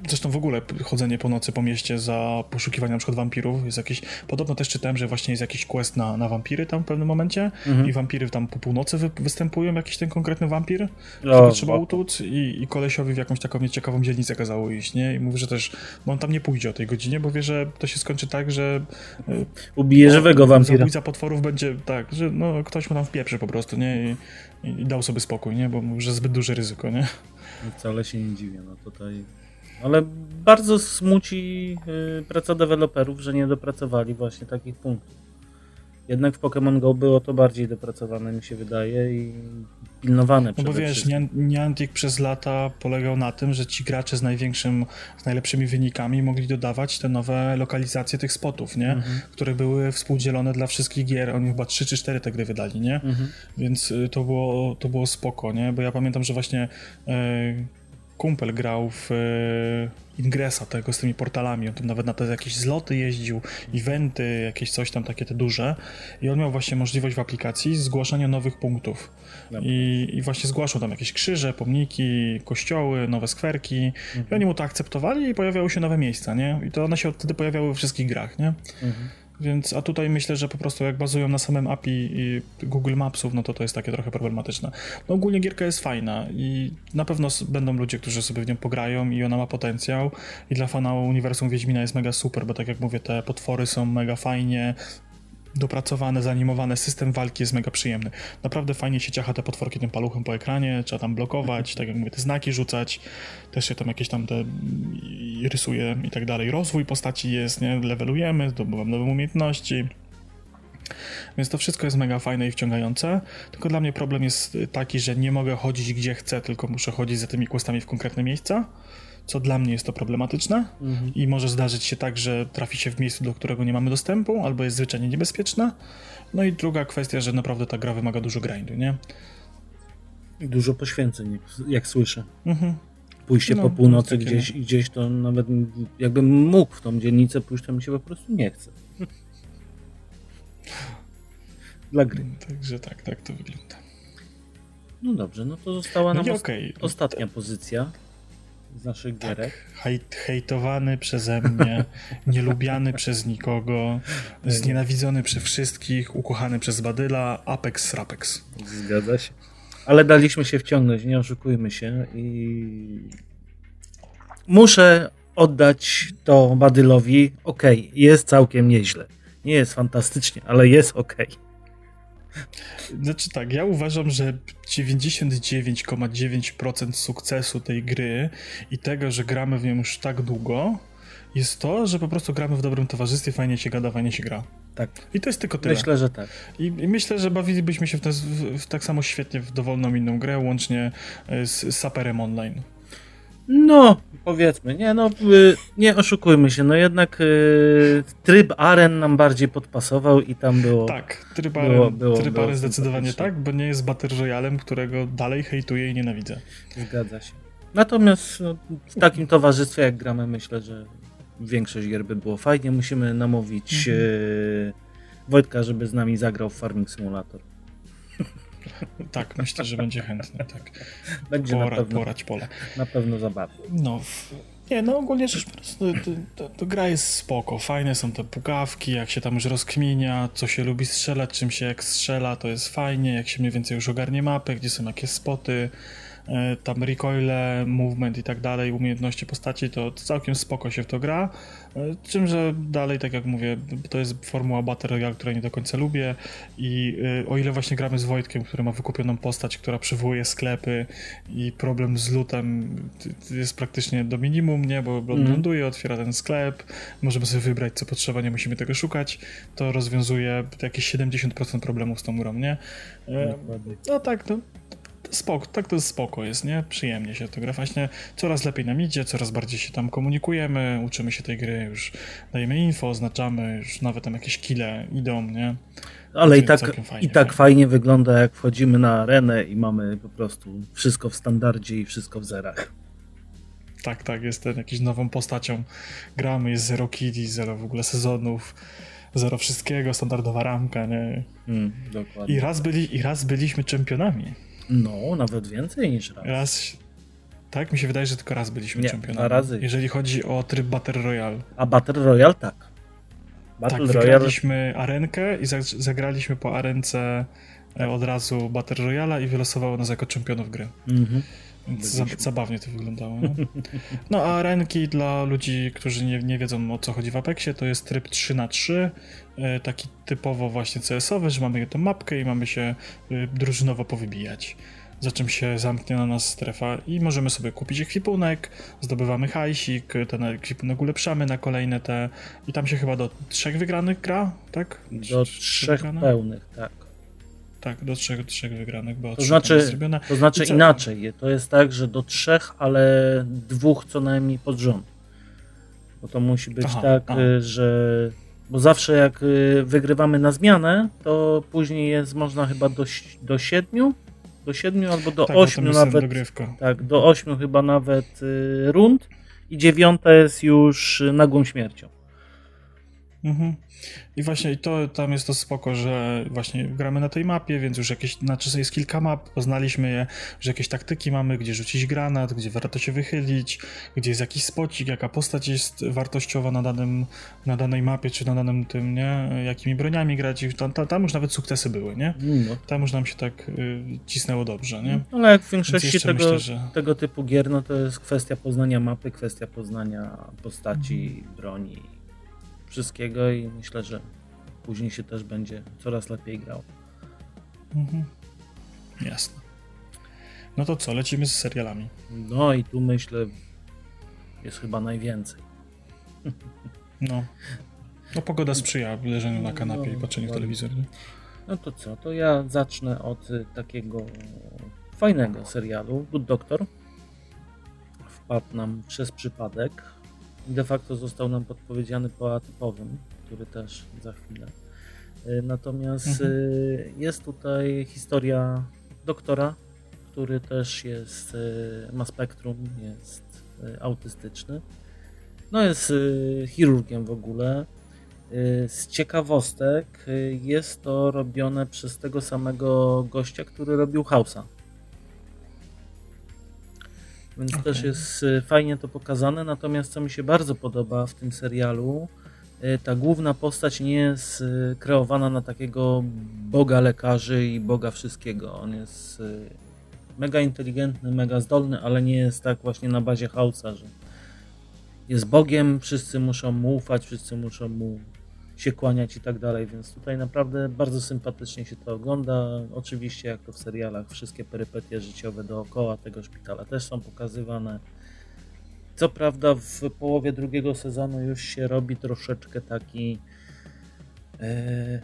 Zresztą w ogóle chodzenie po nocy po mieście za poszukiwanie na przykład wampirów jest jakiś... Podobno też czytałem, że właśnie jest jakiś quest na, na wampiry tam w pewnym momencie mhm. i wampiry tam po północy wy, występują, jakiś ten konkretny wampir, którego trzeba utłuc i, i kolesiowi w jakąś taką nieciekawą dzielnicę kazało iść, nie? I mówi, że też, bo on tam nie pójdzie o tej godzinie, bo wie, że to się skończy tak, że... E, Ubije żywego wampira. Zabójca potworów będzie tak, że no, ktoś mu tam wpieprzy po prostu, nie? I, i dał sobie spokój, nie? Bo mówi, że zbyt duże ryzyko, nie? Wcale się nie dziwię, no tutaj ale bardzo smuci y, praca deweloperów, że nie dopracowali właśnie takich punktów. Jednak w Pokémon Go było to bardziej dopracowane, mi się wydaje, i pilnowane. No bo wiesz, Niantic przez lata polegał na tym, że ci gracze z największym, z najlepszymi wynikami mogli dodawać te nowe lokalizacje tych spotów, nie? Mhm. Które były współdzielone dla wszystkich gier. Oni chyba 3 czy 4 te gry wydali, nie? Mhm. Więc y, to było, to było spoko, nie? Bo ja pamiętam, że właśnie yy, kumpel grał w e, Ingresa, tego z tymi portalami, on tam nawet na te jakieś zloty jeździł, eventy, jakieś coś tam takie te duże i on miał właśnie możliwość w aplikacji zgłaszania nowych punktów I, i właśnie zgłaszał tam jakieś krzyże, pomniki, kościoły, nowe skwerki mhm. i oni mu to akceptowali i pojawiały się nowe miejsca, nie? I to one się wtedy pojawiały we wszystkich grach, nie? Mhm. Więc, a tutaj myślę, że po prostu jak bazują na samym API i Google Mapsów, no to to jest takie trochę problematyczne. No ogólnie gierka jest fajna i na pewno będą ludzie, którzy sobie w nią pograją i ona ma potencjał i dla fana uniwersum Wiedźmina jest mega super, bo tak jak mówię, te potwory są mega fajnie, dopracowane, zanimowane, system walki jest mega przyjemny. Naprawdę fajnie się ciacha te potworki tym paluchem po ekranie, trzeba tam blokować, tak jak mówię, te znaki rzucać, też się tam jakieś tam te rysuje i tak dalej. Rozwój postaci jest, nie? Levelujemy, zdobywamy nowe umiejętności. Więc to wszystko jest mega fajne i wciągające, tylko dla mnie problem jest taki, że nie mogę chodzić gdzie chcę, tylko muszę chodzić za tymi questami w konkretne miejsca, co dla mnie jest to problematyczne Mhm. i może zdarzyć się tak, że trafi się w miejscu, do którego nie mamy dostępu, albo jest zwyczajnie niebezpieczne. No i druga kwestia, że naprawdę ta gra wymaga dużo grindu, nie? I Dużo poświęceń, jak, jak słyszę. Mhm. Pójście No, po północy takie- gdzieś, gdzieś to nawet jakbym mógł w tą dzielnicę pójść, to mi się po prostu nie chce. Dla gry. Także tak, tak to wygląda. No dobrze, no to została No nam os- okej. ostatnia pozycja z naszych gierek. Tak, hejt, hejtowany przeze mnie, nielubiany przez nikogo, znienawidzony przez wszystkich, ukochany przez Badyla, Apex Rapex. Zgadza się. Ale daliśmy się wciągnąć, nie oszukujmy się i muszę oddać to Badylowi. Okej, jest całkiem nieźle. Nie jest fantastycznie, ale jest okej. Znaczy tak, ja uważam, że 99,9% sukcesu tej gry i tego, że gramy w nią już tak długo, jest to, że po prostu gramy w dobrym towarzystwie, fajnie się gada, fajnie się gra. Tak, I to jest tylko tyle. myślę, że tak. I, I myślę, że bawilibyśmy się w, te, w, w tak samo świetnie w dowolną inną grę, łącznie e, z, z Saperem Online. No, powiedzmy, nie no, y, nie oszukujmy się, no jednak y, tryb aren nam bardziej podpasował i tam było... Tak, tryb Było- Aren, było- tryb było Aren zdecydowanie tak, bo nie jest Battle Royalem, którego dalej hejtuję i nienawidzę. Zgadza się. Natomiast no, w takim towarzystwie jak gramy, myślę, że większość gier by było fajnie. Musimy namówić Mhm. e, Wojtka, żeby z nami zagrał w Farming Simulator. Tak, myślę, że będzie chętny. Tak. Będzie na Pora, pewno, porać pole. na pewno zabawny. No, nie, no ogólnie rzecz biorąc, to, to, to, to gra jest spoko. Fajne są te pukawki, jak się tam już rozkminia, co się lubi strzelać, czym się jak strzela, to jest fajnie. Jak się mniej więcej już ogarnie mapę, gdzie są jakieś spoty, tam recoile, movement i tak dalej, umiejętności postaci, to całkiem spoko się w to gra. E, Czym, że dalej, tak jak mówię, to jest formuła Battle Royale, której nie do końca lubię i e, o ile właśnie gramy z Wojtkiem, który ma wykupioną postać, która przywołuje sklepy i problem z lutem jest praktycznie do minimum, nie, bo bo Mhm. ląduje, otwiera ten sklep, możemy sobie wybrać co potrzeba, nie musimy tego szukać, to rozwiązuje jakieś 70% problemów z tą grą, nie? E, Dokładnie. no tak, no to spoko, tak to jest spoko jest, nie? Przyjemnie się to gra. Właśnie coraz lepiej nam idzie, coraz bardziej się tam komunikujemy, uczymy się tej gry, już dajemy info, oznaczamy, już nawet tam jakieś kile idą, nie? Ale i tak, fajnie, i tak fajnie. fajnie wygląda, jak wchodzimy na arenę i mamy po prostu wszystko w standardzie i wszystko w zerach. Tak, tak, jestem jakąś nową postacią. Gramy, jest zero killi, zero w ogóle sezonów, zero wszystkiego, standardowa ramka, nie? Mm, dokładnie. I raz, byli, I raz byliśmy czempionami. No, nawet więcej niż raz. Raz, tak, mi się wydaje, że tylko raz byliśmy Nie, czempionami. dwa razy. Jeżeli chodzi o tryb Battle Royale. A Battle Royale tak. Battle tak, Royale wygraliśmy arenkę i zag- zagraliśmy po arence e, od razu Battle Royale i wylosowało nas jako czempionów gry. Mhm. Zabawnie to wyglądało. No, no a arenki dla ludzi, którzy nie, nie wiedzą o co chodzi w Apexie, to jest tryb 3 na 3 e, taki typowo właśnie CS-owy, że mamy tą mapkę i mamy się e, drużynowo powybijać. Za czym się zamknie na nas strefa i możemy sobie kupić ekwipunek, zdobywamy hajsik, ten ekwipunek ulepszamy na kolejne te i tam się chyba do trzech wygranych gra, tak? Do trzech wygrane? pełnych, tak. Tak, do trzech, trzech wygranych, bo To znaczy, to znaczy co- inaczej. To jest tak, że do trzech, ale dwóch co najmniej pod rząd. Bo to musi być Aha, tak, aha. y, że. Bo zawsze jak y, wygrywamy na zmianę, to później jest można chyba do, do siedmiu, do siedmiu albo do tak, ośmiu nawet. dogrywka. Tak, do ośmiu chyba nawet y, rund i dziewiąta jest już nagłą śmiercią. Mhm. I właśnie i to tam jest to spoko, że właśnie gramy na tej mapie, więc już jakieś, znaczy jest kilka map, poznaliśmy je, że jakieś taktyki mamy, gdzie rzucić granat, gdzie warto się wychylić, gdzie jest jakiś spocik, jaka postać jest wartościowa na, danym, na danej mapie, czy na danym tym, nie? Jakimi broniami grać. I Tam, tam, tam już nawet sukcesy były, nie? No. Tam już nam się tak y, cisnęło dobrze, nie? Ale jak w większości tego, myślę, że... tego typu gier, no to jest kwestia poznania mapy, kwestia poznania postaci, broni, wszystkiego i myślę, że później się też będzie coraz lepiej grał. Mhm. Jasne. No to co, lecimy z serialami. No i tu myślę jest chyba najwięcej. No, No pogoda sprzyja leżeniu na kanapie No, i patrzeniu w telewizor. Nie? No to co, to ja zacznę od y, takiego fajnego serialu, Good Doctor. Wpadł nam przez przypadek de facto został nam podpowiedziany po atypowym, który też za chwilę. Y, Natomiast Mhm. y, jest tutaj historia doktora, który też jest, y, ma spektrum, jest autystyczny. No jest chirurgiem w ogóle. Z ciekawostek jest to robione przez tego samego gościa, który robił House'a. Więc Okej. też jest y, fajnie to pokazane. Natomiast co mi się bardzo podoba w tym serialu, y, ta główna postać nie jest y, kreowana na takiego boga lekarzy i boga wszystkiego. On jest mega inteligentny, mega zdolny, ale nie jest tak właśnie na bazie House'a, że jest Bogiem, wszyscy muszą mu ufać, wszyscy muszą mu się kłaniać i tak dalej, więc tutaj naprawdę bardzo sympatycznie się to ogląda. Oczywiście, jak to w serialach, wszystkie perypetie życiowe dookoła tego szpitala też są pokazywane. Co prawda, w połowie drugiego sezonu już się robi troszeczkę taki e,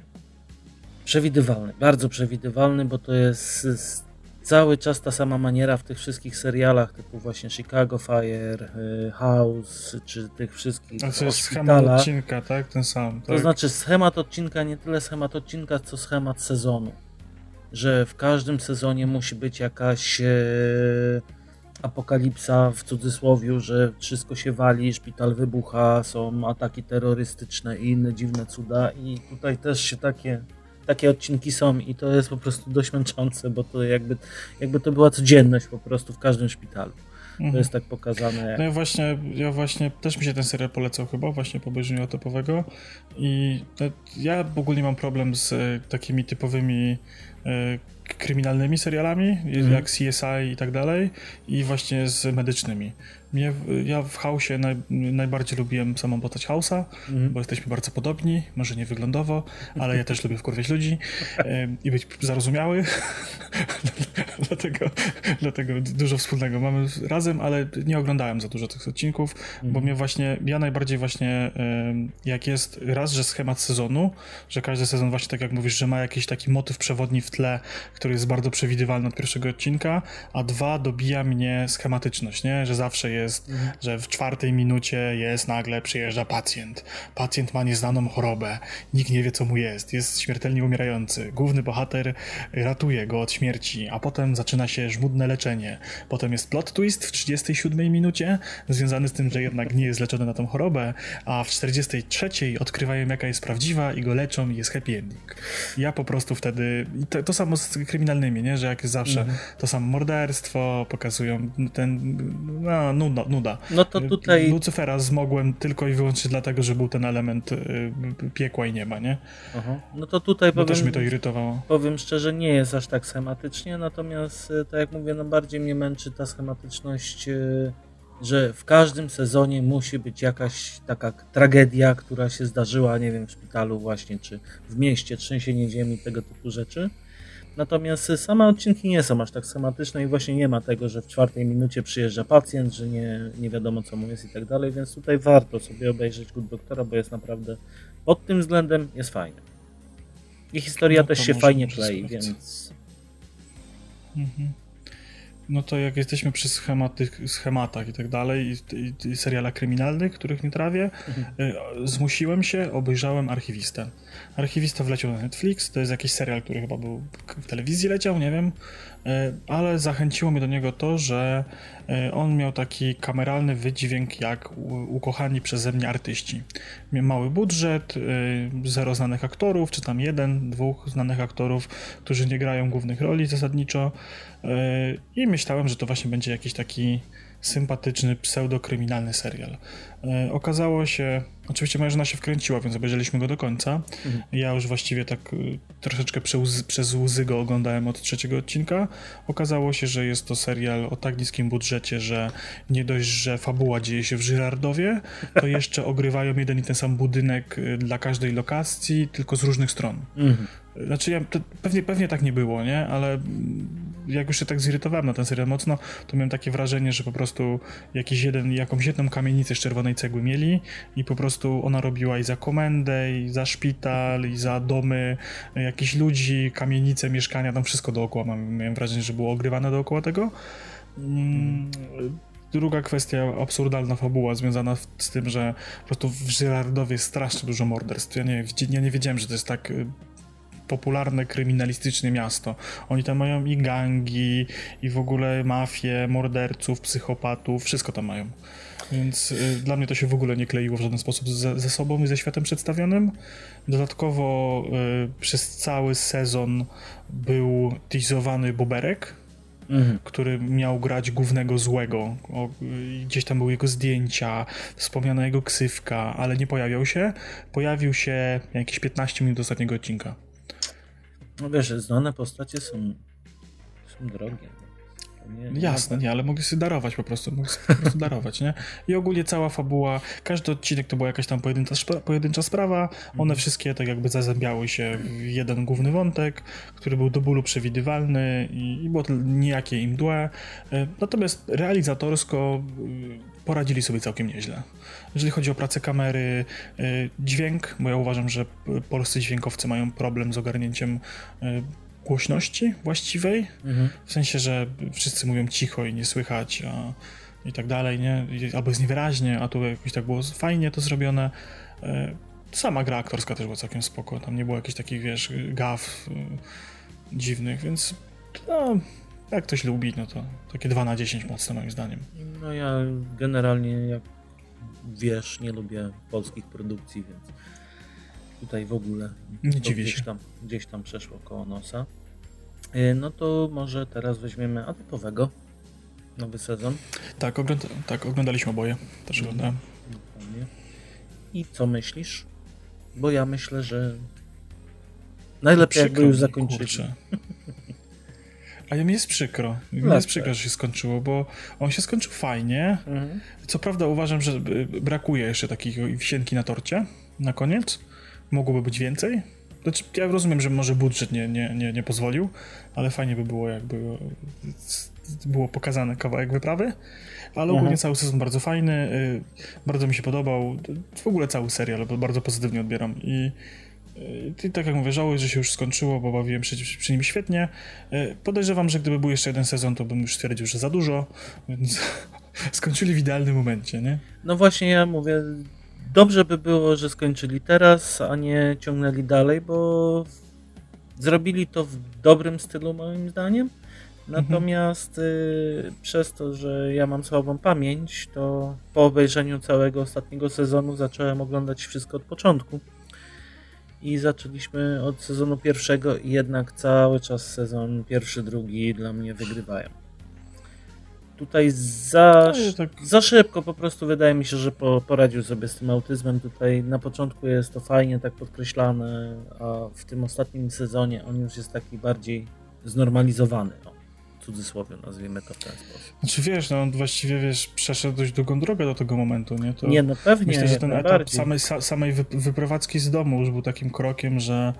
przewidywalny, bardzo przewidywalny, bo to jest cały czas ta sama maniera w tych wszystkich serialach, typu właśnie Chicago Fire, e, House, czy tych wszystkich A to jest schemat odcinka, tak? Ten sam. To tak? znaczy schemat odcinka, nie tyle schemat odcinka, co schemat sezonu. Że w każdym sezonie musi być jakaś e, apokalipsa w cudzysłowiu, że wszystko się wali, szpital wybucha, są ataki terrorystyczne i inne dziwne cuda i tutaj też się takie takie odcinki są i to jest po prostu dość męczące, bo to jakby, jakby to była codzienność po prostu w każdym szpitalu. To Mhm. jest tak pokazane. Jak... No ja właśnie, ja właśnie, też mi się ten serial polecał chyba, właśnie po obejrzeniu atopowego i to, ja w ogóle nie mam problem z e, takimi typowymi e, kryminalnymi serialami, Mhm. jak CSI i tak dalej i właśnie z medycznymi. Mnie, ja w House'ie naj, najbardziej lubiłem samą postać House'a, Mhm. bo jesteśmy bardzo podobni, może nie wyglądowo, ale ja też lubię wkurwiać ludzi i być zarozumiały. dlatego, dlatego dużo wspólnego mamy razem, ale nie oglądałem za dużo tych odcinków, bo Mhm. mnie właśnie, ja najbardziej właśnie, jak jest raz, że schemat sezonu, że każdy sezon właśnie tak jak mówisz, że ma jakiś taki motyw przewodni w tle, który jest bardzo przewidywalny od pierwszego odcinka, a dwa, dobija mnie schematyczność, nie? Że zawsze jest, Mhm. że w czwartej minucie jest nagle przyjeżdża pacjent. Pacjent ma nieznaną chorobę, nikt nie wie co mu jest, jest śmiertelnie umierający. Główny bohater ratuje go od śmierci, a potem zaczyna się żmudne leczenie. Potem jest plot twist w 37 minucie, związany z tym, że jednak nie jest leczony na tą chorobę, a w 43 odkrywają jaka jest prawdziwa i go leczą i jest happy ending. Ja po prostu wtedy, to, to samo z kryminalnymi, nie? że jak jest zawsze Mhm. to samo morderstwo, pokazują ten, no, nuda. nuda. No to tutaj Lucyfera zmogłem tylko i wyłącznie dlatego, że był ten element y, piekła i nieba, nie? Aha. No to tutaj Bo też powiem, mnie to irytowało. powiem szczerze, nie jest aż tak schematycznie, natomiast e, tak jak mówię, no bardziej mnie męczy ta schematyczność, e, że w każdym sezonie musi być jakaś taka tragedia, która się zdarzyła, nie wiem, w szpitalu właśnie, czy w mieście, trzęsienie ziemi, tego typu rzeczy. Natomiast same odcinki nie są aż tak schematyczne i właśnie nie ma tego, że w czwartej minucie przyjeżdża pacjent, że nie, nie wiadomo co mu jest i tak dalej, więc tutaj warto sobie obejrzeć Good Doktora, bo jest naprawdę pod tym względem jest fajny. I historia No też się fajnie klei, więc Mhm. No to jak jesteśmy przy schematy, schematach i tak dalej, i, i, serialach kryminalnych, których nie trawię, Mhm. y, zmusiłem się, obejrzałem Archiwistę. Archiwista wleciał na Netflix, to jest jakiś serial, który chyba był w telewizji leciał, nie wiem, ale zachęciło mnie do niego to, że y, on miał taki kameralny wydźwięk jak ukochani przeze mnie artyści. Miał mały budżet, y, zero znanych aktorów, czy tam jeden, dwóch znanych aktorów, którzy nie grają głównych roli zasadniczo. I myślałem, że to właśnie będzie jakiś taki sympatyczny, pseudokryminalny serial. Y, Okazało się, oczywiście moja żona się wkręciła, więc obejrzeliśmy go do końca. Mhm. Ja już właściwie tak y, troszeczkę przez, przez łzy go oglądałem od trzeciego odcinka. Okazało się, że jest to serial o tak niskim budżecie, że nie dość, że fabuła dzieje się w Żyrardowie, to jeszcze ogrywają jeden i ten sam budynek y, dla każdej lokacji, tylko z różnych stron. mhm. Znaczy, ja, pewnie, pewnie tak nie było, nie? Ale jak już się tak zirytowałem na ten serial mocno, to miałem takie wrażenie, że po prostu jakiś jeden, jakąś jedną kamienicę z czerwonej cegły mieli i po prostu ona robiła i za komendę, i za szpital, i za domy jakichś ludzi, kamienice, mieszkania, tam wszystko dookoła. Miałem wrażenie, że było ogrywane dookoła tego. Mm, druga kwestia, absurdalna fabuła związana z tym, że po prostu w Żyrardowie strasznie dużo morderstw. Ja nie, ja nie wiedziałem, że to jest tak y, popularne kryminalistyczne miasto. Oni tam mają i gangi, i w ogóle mafię, morderców, psychopatów, wszystko tam mają. Więc y, dla mnie to się w ogóle nie kleiło w żaden sposób ze, ze sobą i ze światem przedstawionym. Dodatkowo y, przez cały sezon był teasowany Boberek, mhm. który miał grać głównego złego. O, gdzieś tam były jego zdjęcia, wspomniana jego ksywka, ale nie pojawiał się. Pojawił się jakieś 15 minut ostatniego odcinka. No wiesz, znane postacie są, są drogie. Nie, Jasne, nie, ale mogli sobie darować po prostu, mogli sobie po prostu darować, nie? I ogólnie cała fabuła, każdy odcinek to była jakaś tam pojedyncza, pojedyncza sprawa, one mhm. wszystkie tak jakby zazębiały się w jeden główny wątek, który był do bólu przewidywalny i, i było nijakie im mdłe, e, natomiast realizatorsko poradzili sobie całkiem nieźle. Jeżeli chodzi o pracę kamery, e, dźwięk, bo ja uważam, że polscy dźwiękowcy mają problem z ogarnięciem głośności właściwej, mhm. w sensie, że wszyscy mówią cicho i nie słychać a, i tak dalej, nie? Albo jest niewyraźnie, a tu jakoś tak było fajnie to zrobione. E, sama gra aktorska też była całkiem spoko, tam nie było jakichś takich, wiesz, gaw y, dziwnych, więc no, jak ktoś lubi, no to takie 2 na 10 mocne moim zdaniem. No ja generalnie, jak wiesz, nie lubię polskich produkcji, więc tutaj w ogóle nie dziwię gdzieś się. Tam, gdzieś tam przeszło koło nosa. E, no to może teraz weźmiemy atypowego nowy sezon. Tak, ogląda tak oglądaliśmy oboje. Też mhm. oglądałem. I co myślisz? Bo ja myślę, że najlepiej jakby już zakończyli. A mi jest przykro. Mi jest przykro, że się skończyło, bo on się skończył fajnie. Mhm. Co prawda uważam, że brakuje jeszcze takiej wisienki na torcie na koniec mogłoby być więcej. Znaczy, ja rozumiem, że może budżet nie, nie, nie, nie pozwolił, ale fajnie by było, jakby było pokazane kawałek wyprawy. Ale ogólnie mhm. cały sezon bardzo fajny, y, bardzo mi się podobał. W ogóle cały serial, bo bardzo pozytywnie odbieram. I, y, i tak jak mówię, żałuję, że się już skończyło, bo bawiłem się przy nim świetnie. Y, podejrzewam, że gdyby był jeszcze jeden sezon, to bym już stwierdził, że za dużo, więc skończyli w idealnym momencie, nie? No właśnie, ja mówię, dobrze by było, że skończyli teraz, a nie ciągnęli dalej, bo zrobili to w dobrym stylu moim zdaniem. Natomiast y, przez to, że ja mam słabą pamięć, to po obejrzeniu całego ostatniego sezonu zacząłem oglądać wszystko od początku. I zaczęliśmy od sezonu pierwszego i jednak cały czas sezon pierwszy, drugi dla mnie wygrywają tutaj za, no, tak. za szybko po prostu wydaje mi się, że po, poradził sobie z tym autyzmem. Tutaj na początku jest to fajnie tak podkreślane, a w tym ostatnim sezonie on już jest taki bardziej znormalizowany. No, w cudzysłowie nazwijmy to w ten sposób. Znaczy wiesz, no on właściwie wiesz, przeszedł dość długą drogę do tego momentu, nie? To nie, no pewnie. Myślę, że ten etap samej, samej wyprowadzki z domu już był takim krokiem, że,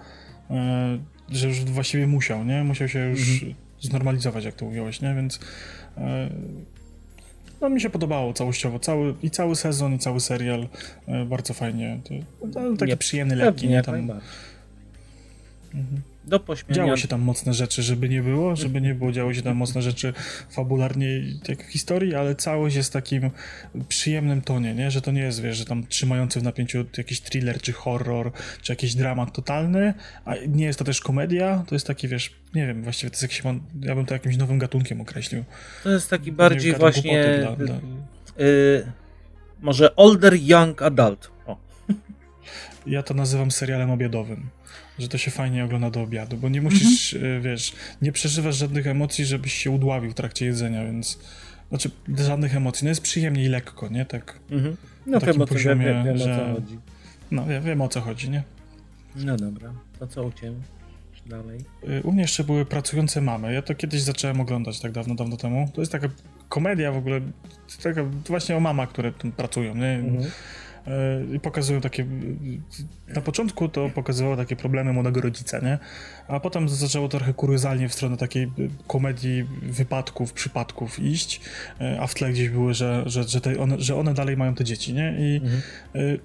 e, że już właściwie musiał, nie? Musiał się już mhm. znormalizować, jak to ująłeś, nie? Więc E, no mi się podobało całościowo, cały, i cały sezon, i cały serial, e, bardzo fajnie, to, taki nie, przyjemny, lekki, nie tam... Mhm do pośmiania. Działy się tam mocne rzeczy, żeby nie było, żeby nie było, działy się tam mocne rzeczy fabularnie, jak w historii, ale całość jest w takim przyjemnym tonie, nie? Że to nie jest, wiesz, że tam trzymający w napięciu jakiś thriller, czy horror, czy jakiś dramat totalny, a nie jest to też komedia, to jest taki, wiesz, nie wiem, właściwie to jest jakiś, ja bym to jakimś nowym gatunkiem określił. To jest taki bardziej wiem, właśnie dla, dla... Yy, może older young adult. O. Ja to nazywam serialem obiadowym że to się fajnie ogląda do obiadu, bo nie musisz, mhm. E, wiesz, nie przeżywasz żadnych emocji, żebyś się udławił w trakcie jedzenia, więc znaczy żadnych emocji, no jest przyjemnie i lekko, nie? Tak. Mhm. No o, poziomie, wiem, wiem, że... o co chodzi. No wiem, wiem o co chodzi, nie? No dobra, to co u Ciebie? Dalej. E, u mnie jeszcze były pracujące mamy. Ja to kiedyś zacząłem oglądać tak dawno, dawno temu. To jest taka komedia w ogóle, taka właśnie o mamach, które tam pracują, nie? Mhm. I pokazują takie, na początku to pokazywało takie problemy młodego rodzica, nie? A potem zaczęło trochę kuriozalnie w stronę takiej komedii wypadków, przypadków iść, a w tle gdzieś były, że, że, że, te one, że one dalej mają te dzieci, nie? I, mhm.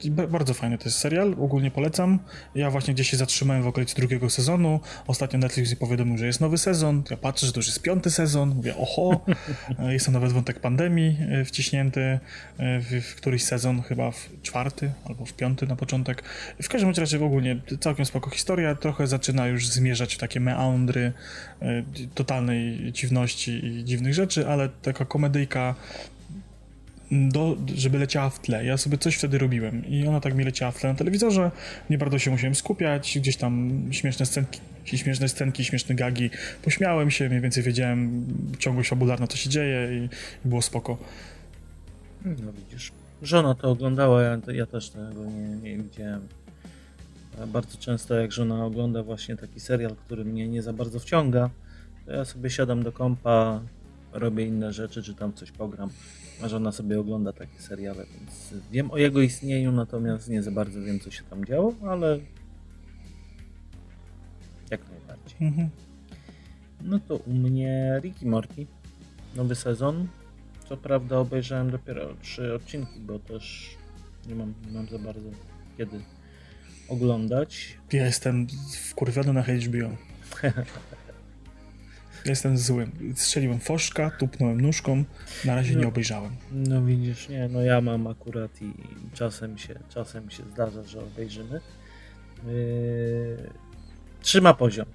i bardzo fajny to jest serial, ogólnie polecam. Ja właśnie gdzieś się zatrzymałem w okolicy drugiego sezonu, ostatnio Netflix mi powiadomił, że jest nowy sezon, ja patrzę, że to już jest piąty sezon, mówię, oho, jest to nawet wątek pandemii wciśnięty w, w któryś sezon, chyba w czwarty albo w piąty na początek. W każdym razie w ogóle całkiem spoko historia, trochę zaczyna już zmierzać w takie meandry e, totalnej dziwności i dziwnych rzeczy, ale taka komedyjka do, żeby leciała w tle. Ja sobie coś wtedy robiłem i ona tak mi leciała w tle na telewizorze, nie bardzo się musiałem skupiać, gdzieś tam śmieszne scenki, śmieszne scenki, śmieszne gagi, pośmiałem się, mniej więcej wiedziałem ciągłość fabularna, co się dzieje i, i było spoko. No widzisz. Żona to oglądała, ja, ja też tego nie, nie widziałem. Bardzo często jak żona ogląda właśnie taki serial, który mnie nie za bardzo wciąga, to ja sobie siadam do kompa, robię inne rzeczy, czy tam coś pogram, a żona sobie ogląda takie seriale, więc wiem o jego istnieniu, natomiast nie za bardzo wiem, co się tam działo, ale jak najbardziej. Mhm. No to u mnie Ricky Morty, nowy sezon, co prawda obejrzałem dopiero trzy odcinki, bo też nie mam, nie mam za bardzo kiedy oglądać. Ja jestem wkurwiony na HBO. jestem złym. Strzeliłem foszka, tupnąłem nóżką, na razie no, nie obejrzałem. No widzisz, nie, no ja mam akurat i czasem się, czasem się zdarza, że obejrzymy. Yy, trzyma poziom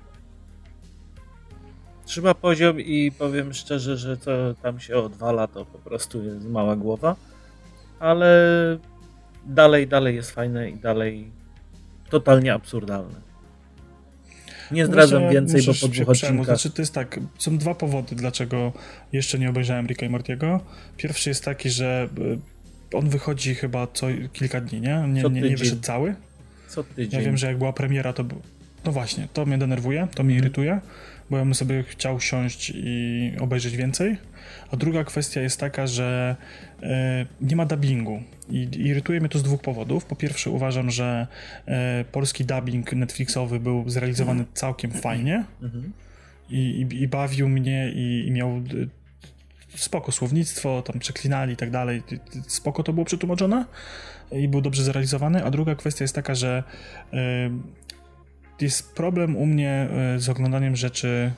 trzyma poziom i powiem szczerze, że to tam się odwala, to po prostu jest mała głowa, ale dalej, dalej jest fajne i dalej totalnie absurdalne. Nie zdradzam Właśnie więcej, bo po dwóch odcinkach... Znaczy, to jest tak, są dwa powody, dlaczego jeszcze nie obejrzałem Ricka i Mortiego. Pierwszy jest taki, że e, on wychodzi chyba co kilka dni, nie? Nie, nie, nie wyszedł cały. Co tydzień. Ja wiem, że jak była premiera, to... No właśnie, to mnie denerwuje, to mnie mhm. irytuje bo ja bym sobie chciał siąść i obejrzeć więcej. A druga kwestia jest taka, że e, nie ma dubbingu i irytuje mnie to z dwóch powodów. Po pierwsze uważam, że e, polski dubbing Netflixowy był zrealizowany mhm. całkiem fajnie mhm. i, i, i, bawił mnie i, i miał e, spoko słownictwo, tam przeklinali i tak dalej, spoko to było przetłumaczone i był dobrze zrealizowany, a druga kwestia jest taka, że jest problem u mnie e, z oglądaniem rzeczy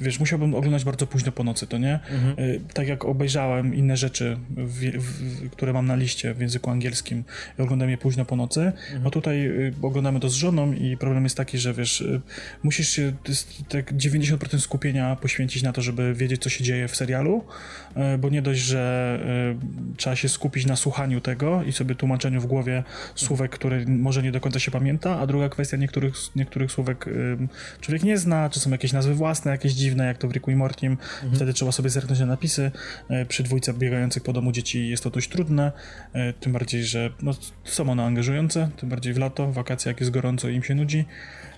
wiesz, musiałbym oglądać bardzo późno po nocy, to nie? Mhm. E, tak jak obejrzałem inne rzeczy, w, w, które mam na liście w języku angielskim i oglądam je późno po nocy, mhm. a tutaj e, oglądamy to z żoną i problem jest taki, że wiesz, musisz się tak 90% skupienia poświęcić na to, żeby wiedzieć, co się dzieje w serialu, bo nie dość, że trzeba się skupić na słuchaniu tego i sobie tłumaczeniu w głowie słówek, które może nie do końca się pamięta, a druga kwestia, niektórych, niektórych słówek człowiek nie zna, czy są jakieś nazwy własne, jasne, jakieś dziwne, jak to w Ricku i Mortim. Mhm. Wtedy trzeba sobie zerknąć na napisy. E, przy dwójce biegających po domu dzieci jest to dość trudne, e, tym bardziej, że no, są one angażujące, tym bardziej w lato, w wakacje, jak jest gorąco i im się nudzi.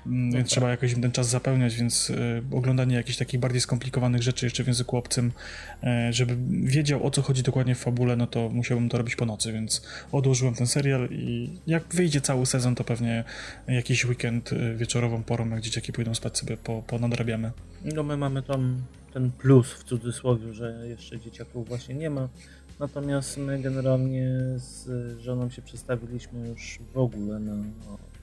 Więc tak. trzeba jakoś ten czas zapełniać, więc y, oglądanie jakichś takich bardziej skomplikowanych rzeczy jeszcze w języku obcym, y, żeby wiedział o co chodzi dokładnie w fabule, no to musiałbym to robić po nocy, więc odłożyłem ten serial i jak wyjdzie cały sezon, to pewnie jakiś weekend y, wieczorową porą, jak dzieciaki pójdą spać sobie, po, po nadrabiamy. No my mamy tam ten plus w cudzysłowie, że jeszcze dzieciaków właśnie nie ma. Natomiast my generalnie z żoną się przestawiliśmy już w ogóle na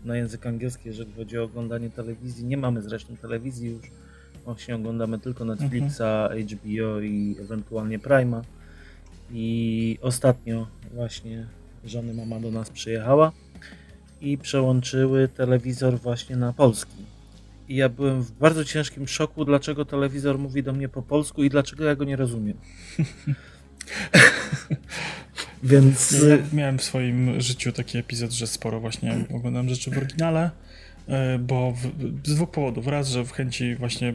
na język angielski, jeżeli chodzi o oglądanie telewizji. Nie mamy zresztą telewizji już. Właśnie oglądamy tylko Netflixa, mhm. HBO i ewentualnie Prima. I ostatnio właśnie żony mama do nas przyjechała i przełączyły telewizor właśnie na polski. I ja byłem w bardzo ciężkim szoku, dlaczego telewizor mówi do mnie po polsku i dlaczego ja go nie rozumiem. Więc... Ja miałem w swoim życiu taki epizod, że sporo właśnie oglądam rzeczy w oryginale, e, bo w, z dwóch powodów. Raz, że w chęci właśnie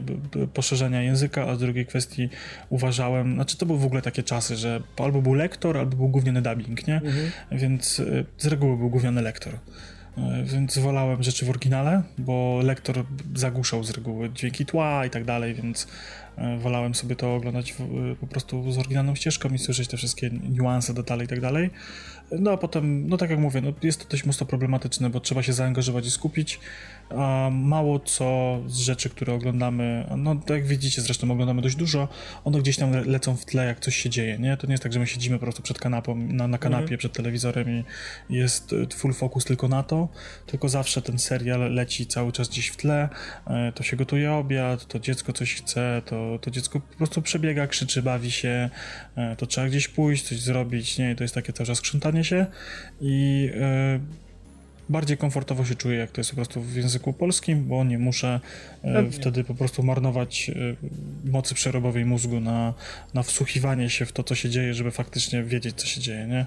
poszerzenia języka, a z drugiej kwestii uważałem, znaczy to były w ogóle takie czasy, że albo był lektor, albo był gówniany dubbing, nie? Mhm. Więc e, z reguły był gówniany lektor. e, więc wolałem rzeczy w oryginale, bo lektor zagłuszał z reguły dźwięki tła i tak dalej, więc wolałem sobie to oglądać w, po prostu z oryginalną ścieżką i słyszeć te wszystkie niuanse, detale i tak dalej. No a potem, no tak jak mówię, no jest to dość mocno problematyczne, bo trzeba się zaangażować i skupić. A mało co z rzeczy, które oglądamy, no jak widzicie, zresztą oglądamy dość dużo, one gdzieś tam lecą w tle, jak coś się dzieje, nie? To nie jest tak, że my siedzimy po prostu przed kanapą, na, na kanapie, mhm. przed telewizorem i jest e, full focus tylko na to, tylko zawsze ten serial leci cały czas gdzieś w tle, e, to się gotuje obiad, to dziecko coś chce, to, to dziecko po prostu przebiega, krzyczy, bawi się, e, to trzeba gdzieś pójść, coś zrobić, nie? I to jest takie cały czas się i bardziej komfortowo się czuję, jak to jest po prostu w języku polskim, bo nie muszę e, wtedy po prostu marnować e, mocy przerobowej mózgu na, na wsłuchiwanie się w to, co się dzieje, żeby faktycznie wiedzieć, co się dzieje, nie?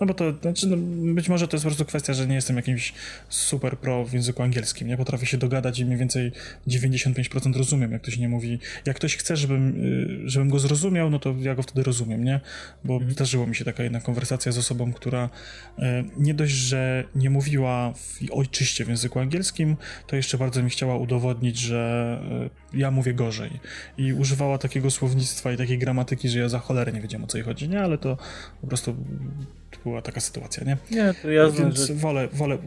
No bo to, znaczy, no, być może to jest po prostu kwestia, że nie jestem jakimś super pro w języku angielskim, nie? Potrafię się dogadać i mniej więcej 95% rozumiem, jak ktoś nie mówi. Jak ktoś chce, żebym, e, żebym go zrozumiał, no to ja go wtedy rozumiem, nie? Bo mhm. zdarzyło mi się taka jedna konwersacja z osobą, która nie dość, że nie mówiła w ojczyście w języku angielskim, to jeszcze bardzo mi chciała udowodnić, że e, ja mówię gorzej. I używała takiego słownictwa i takiej gramatyki, że ja za cholerę nie wiedziałem o co jej chodzi, nie? Ale to po prostu była taka sytuacja, nie? Nie, to jasne, Więc że, wolę, wolę...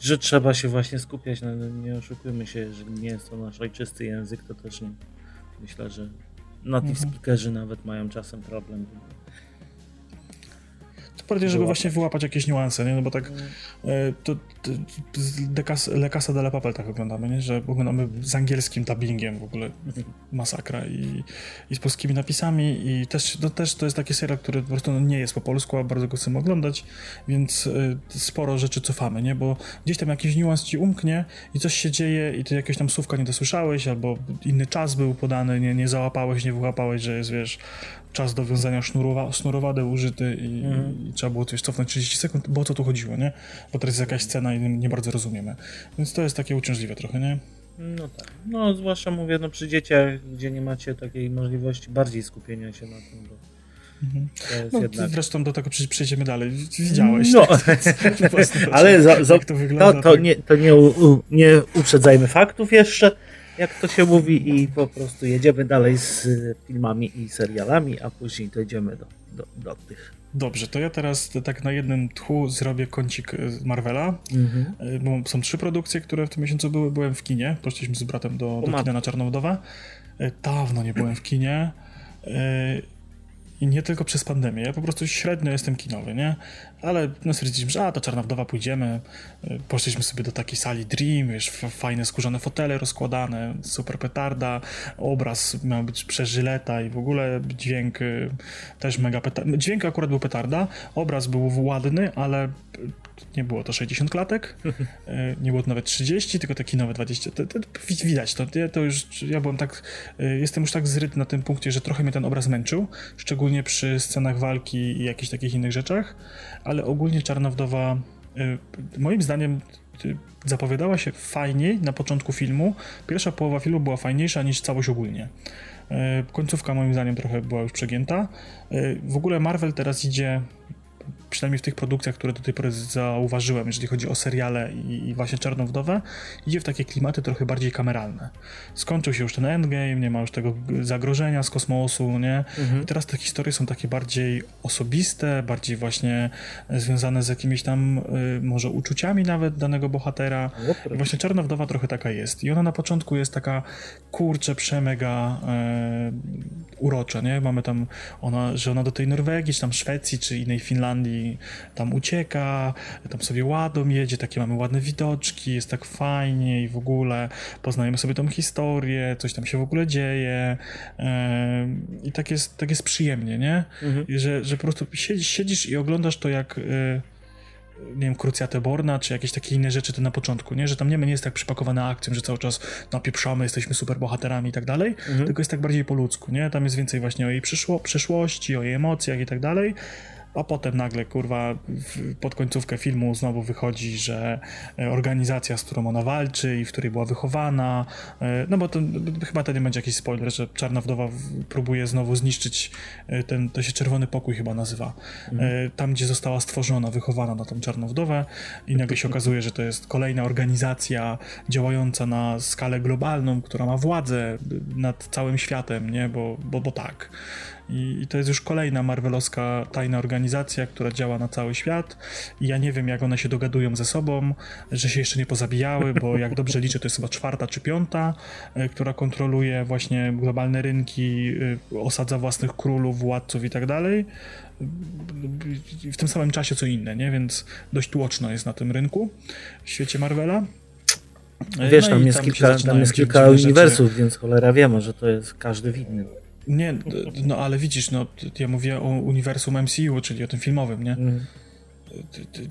Że trzeba się właśnie skupiać, no, nie oszukujmy się, że nie jest to nasz ojczysty język, to też nie. Myślę, że native mhm. speakerzy nawet mają czasem problem bardziej, żeby właśnie wyłapać jakieś niuanse, nie? No bo tak mm. e, to, to, Le Casa de la Papel tak oglądamy, nie? Że oglądamy z angielskim dubbingiem w ogóle masakra i, i z polskimi napisami i też, no, też to jest taki serial, który po prostu no, nie jest po polsku, a bardzo go chcemy oglądać, więc y, sporo rzeczy cofamy, nie? Bo gdzieś tam jakiś niuans ci umknie i coś się dzieje i ty jakieś tam słówka nie dosłyszałeś albo inny czas był podany, nie, nie załapałeś, nie wyłapałeś, że jest, wiesz, czas do wiązania sznurowa, sznurowadę użyty i, mm. i, trzeba było coś cofnąć 30 sekund, bo o co tu chodziło, nie? Bo teraz jest jakaś scena i nie bardzo rozumiemy. Więc to jest takie uciążliwe trochę, nie? No tak. No zwłaszcza mówię, no przy dzieciach, gdzie nie macie takiej możliwości bardziej skupienia się na tym, bo Mhm. No, jednak... Zresztą do tego przejdziemy dalej. Widziałeś. No, ale za, za, to, wygląda, to, to, tak? nie, to nie, u, nie uprzedzajmy faktów jeszcze jak to się mówi, i po prostu jedziemy dalej z filmami i serialami, a później dojdziemy do, do, do tych. Dobrze, to ja teraz tak na jednym tchu zrobię kącik Marvela, mhm. E, bo są trzy produkcje, które w tym miesiącu były. Byłem w kinie, poszliśmy z bratem do, do kina na Czarnowdowa. E, dawno nie byłem w kinie. I nie tylko przez pandemię. Ja po prostu średnio jestem kinowy, nie? Ale no stwierdziliśmy, że a, to Czarna Wdowa pójdziemy. Poszliśmy sobie do takiej sali Dream, wiesz, fajne skórzane fotele rozkładane, super petarda, obraz miał być przeżyleta i w ogóle dźwięk y, też mega petarda. Dźwięk akurat był petarda, obraz był ładny, ale nie było to 60 klatek, e, nie było to nawet 30, tylko takie nowe 20. To, to, to widać to, to już, ja byłem tak, e, jestem już tak zryty na tym punkcie, że trochę mnie ten obraz męczył, szczególnie przy scenach walki i jakichś takich innych rzeczach, ale ogólnie Czarna Wdowa e, moim zdaniem zapowiadała się fajniej na początku filmu. Pierwsza połowa filmu była fajniejsza niż całość ogólnie. Końcówka moim zdaniem trochę była już przegięta. W ogóle Marvel teraz idzie przynajmniej w tych produkcjach, które do tej pory zauważyłem, jeżeli chodzi o seriale i, i właśnie Czarną Wdowę, idzie w takie klimaty trochę bardziej kameralne. Skończył się już ten endgame, nie ma już tego zagrożenia z kosmosu, nie? Mhm. I teraz te historie są takie bardziej osobiste, bardziej właśnie związane z jakimiś tam y, może uczuciami nawet danego bohatera. I właśnie Czarna Wdowa trochę taka jest. I ona na początku jest taka kurcze, przemega y, urocza, nie? Mamy tam ona, że ona do tej Norwegii, czy tam Szwecji, czy innej Finlandii tam ucieka, tam sobie ładą jedzie, takie mamy ładne widoczki, jest tak fajnie i w ogóle poznajemy sobie tą historię, coś tam się w ogóle dzieje i tak jest, tak jest przyjemnie, nie? Mhm. Że, że po prostu siedzisz, siedzisz i oglądasz to jak y, nie wiem, Krucjatę Borna, czy jakieś takie inne rzeczy to na początku, nie? Że tam nie, nie jest tak przypakowane akcją, że cały czas napieprzamy, jesteśmy super bohaterami i tak dalej, mhm. tylko jest tak bardziej po ludzku, nie? Tam jest więcej właśnie o jej przyszło, przeszłości, o jej emocjach i tak dalej, a potem nagle, kurwa, pod końcówkę filmu znowu wychodzi, że e, organizacja, z którą ona walczy i w której była wychowana, e, no bo to chyba to nie będzie jakiś spoiler, że Czarna Wdowa próbuje znowu zniszczyć e, ten, to się Czerwony Pokój chyba nazywa, mhm. tam gdzie została stworzona, wychowana na tą Czarną Wdowę i nagle się okazuje, że to jest kolejna organizacja działająca na skalę globalną, która ma władzę nad całym światem, nie, bo, bo, bo tak. I, I, to jest już kolejna marvelowska tajna organizacja, która działa na cały świat. I ja nie wiem, jak one się dogadują ze sobą, że się jeszcze nie pozabijały, bo jak dobrze liczę, to jest chyba czwarta czy piąta, y, która kontroluje właśnie globalne rynki, y, osadza własnych królów, władców i tak dalej. W tym samym czasie co inne, nie? Więc dość tłoczno jest na tym rynku w świecie Marvela. Wiesz, no tam, jest tam, kilka, tam jest kilka uniwersów, więc cholera wiemy, że to jest każdy w innym. Nie, no ale widzisz, no ja mówię o uniwersum MCU, czyli o tym filmowym, nie? Mm.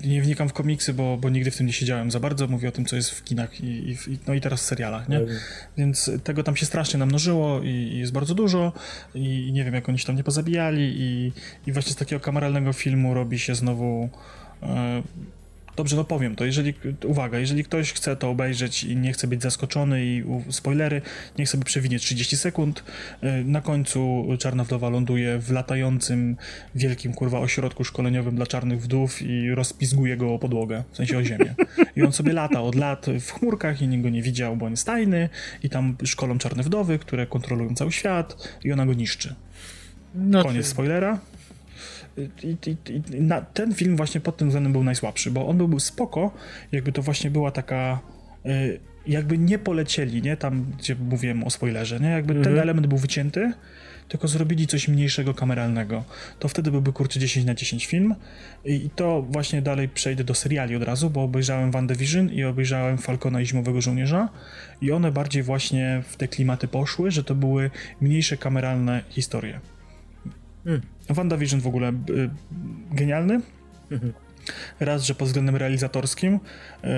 Nie wnikam w komiksy, bo, bo nigdy w tym nie siedziałem za bardzo. Mówię o tym, co jest w kinach i, i no i teraz w serialach, nie? Mm. Więc tego tam się strasznie namnożyło i, i, jest bardzo dużo i nie wiem, jak oni się tam nie pozabijali i, i właśnie z takiego kameralnego filmu robi się znowu e, Dobrze, no powiem to. Jeżeli, uwaga, jeżeli ktoś chce to obejrzeć i nie chce być zaskoczony i spoilery, niech sobie przewinie 30 sekund. Y, na końcu Czarna Wdowa ląduje w latającym wielkim, kurwa, ośrodku szkoleniowym dla czarnych wdów i rozpizguje go o podłogę, w sensie o ziemię. I on sobie lata od lat w chmurkach i nikt go nie widział, bo on jest tajny i tam szkolą czarne wdowy, które kontrolują cały świat i ona go niszczy. No Koniec spoilera. I, i, i na, ten film właśnie pod tym względem był najsłabszy, bo on był spoko, jakby to właśnie była taka y, jakby nie polecieli, nie, tam gdzie mówiłem o spoilerze, nie, jakby ten mhm. element był wycięty, tylko zrobili coś mniejszego kameralnego. To wtedy byłby kurczę 10 na 10 film i to właśnie dalej przejdę do seriali od razu, bo obejrzałem WandaVision i obejrzałem Falcona i Zimowego Żołnierza i one bardziej właśnie w te klimaty poszły, że to były mniejsze kameralne historie. Hmm. WandaVision w ogóle y, genialny. Mhm. Raz, że pod względem realizatorskim y,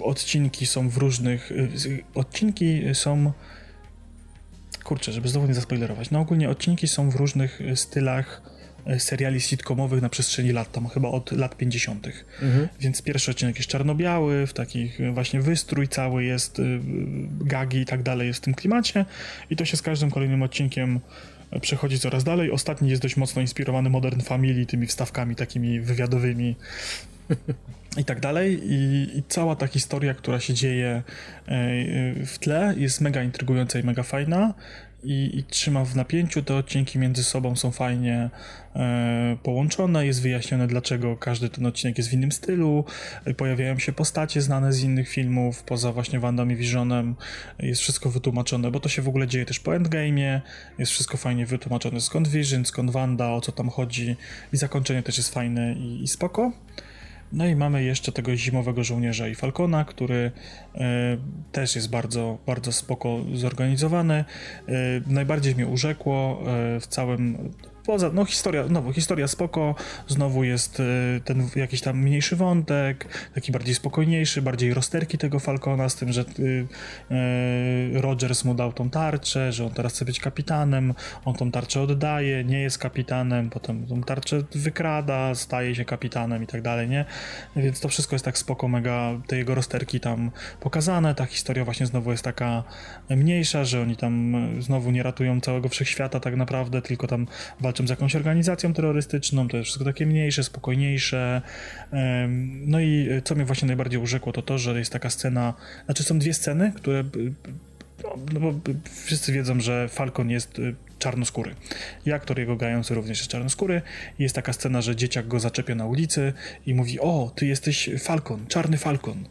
odcinki są w różnych. Y, odcinki są. Kurczę, żeby znowu nie zaspoilerować. No ogólnie odcinki są w różnych stylach seriali sitcomowych na przestrzeni lat, tam chyba od lat 50. Mhm. Więc pierwszy odcinek jest czarno-biały, w takich właśnie wystrój cały jest, gagi i tak dalej jest w tym klimacie i to się z każdym kolejnym odcinkiem przechodzi coraz dalej. Ostatni jest dość mocno inspirowany Modern Family, tymi wstawkami takimi wywiadowymi i tak dalej. I, I, cała ta historia, która się dzieje e, w tle, jest mega intrygująca i mega fajna i, i trzyma w napięciu. Te odcinki między sobą są fajnie e, połączone. Jest wyjaśnione, dlaczego każdy ten odcinek jest w innym stylu. E, pojawiają się postacie znane z innych filmów, poza właśnie Wandam i Visionem. Jest wszystko wytłumaczone, bo to się w ogóle dzieje też po Endgame'ie. Jest wszystko fajnie wytłumaczone, skąd Vision, skąd Wanda, o co tam chodzi. I zakończenie też jest fajne i, i spoko. No i mamy jeszcze tego zimowego żołnierza i Falcona, który e, też jest bardzo, bardzo spoko zorganizowany. E, najbardziej mnie urzekło e, w całym Poza, no historia, znowu, historia spoko, znowu jest y, ten jakiś tam mniejszy wątek, taki bardziej spokojniejszy, bardziej rozterki tego Falcona, z tym, że y, y, Rogers mu dał tą tarczę, że on teraz chce być kapitanem, on tą tarczę oddaje, nie jest kapitanem, potem tą tarczę wykrada, staje się kapitanem i tak dalej, nie? Więc to wszystko jest tak spoko, mega, te jego rozterki tam pokazane, ta historia właśnie znowu jest taka mniejsza, że oni tam znowu nie ratują całego wszechświata tak naprawdę, tylko tam walczą walczą z jakąś organizacją terrorystyczną, to jest wszystko takie mniejsze, spokojniejsze. No i co mnie właśnie najbardziej urzekło, to to, że jest taka scena, znaczy są dwie sceny, które no, bo wszyscy wiedzą, że Falcon jest y, czarnoskóry. I aktor jego grający również jest czarnoskóry. Jest taka scena, że dzieciak go zaczepia na ulicy i mówi: O, ty jesteś Falcon, czarny Falcon.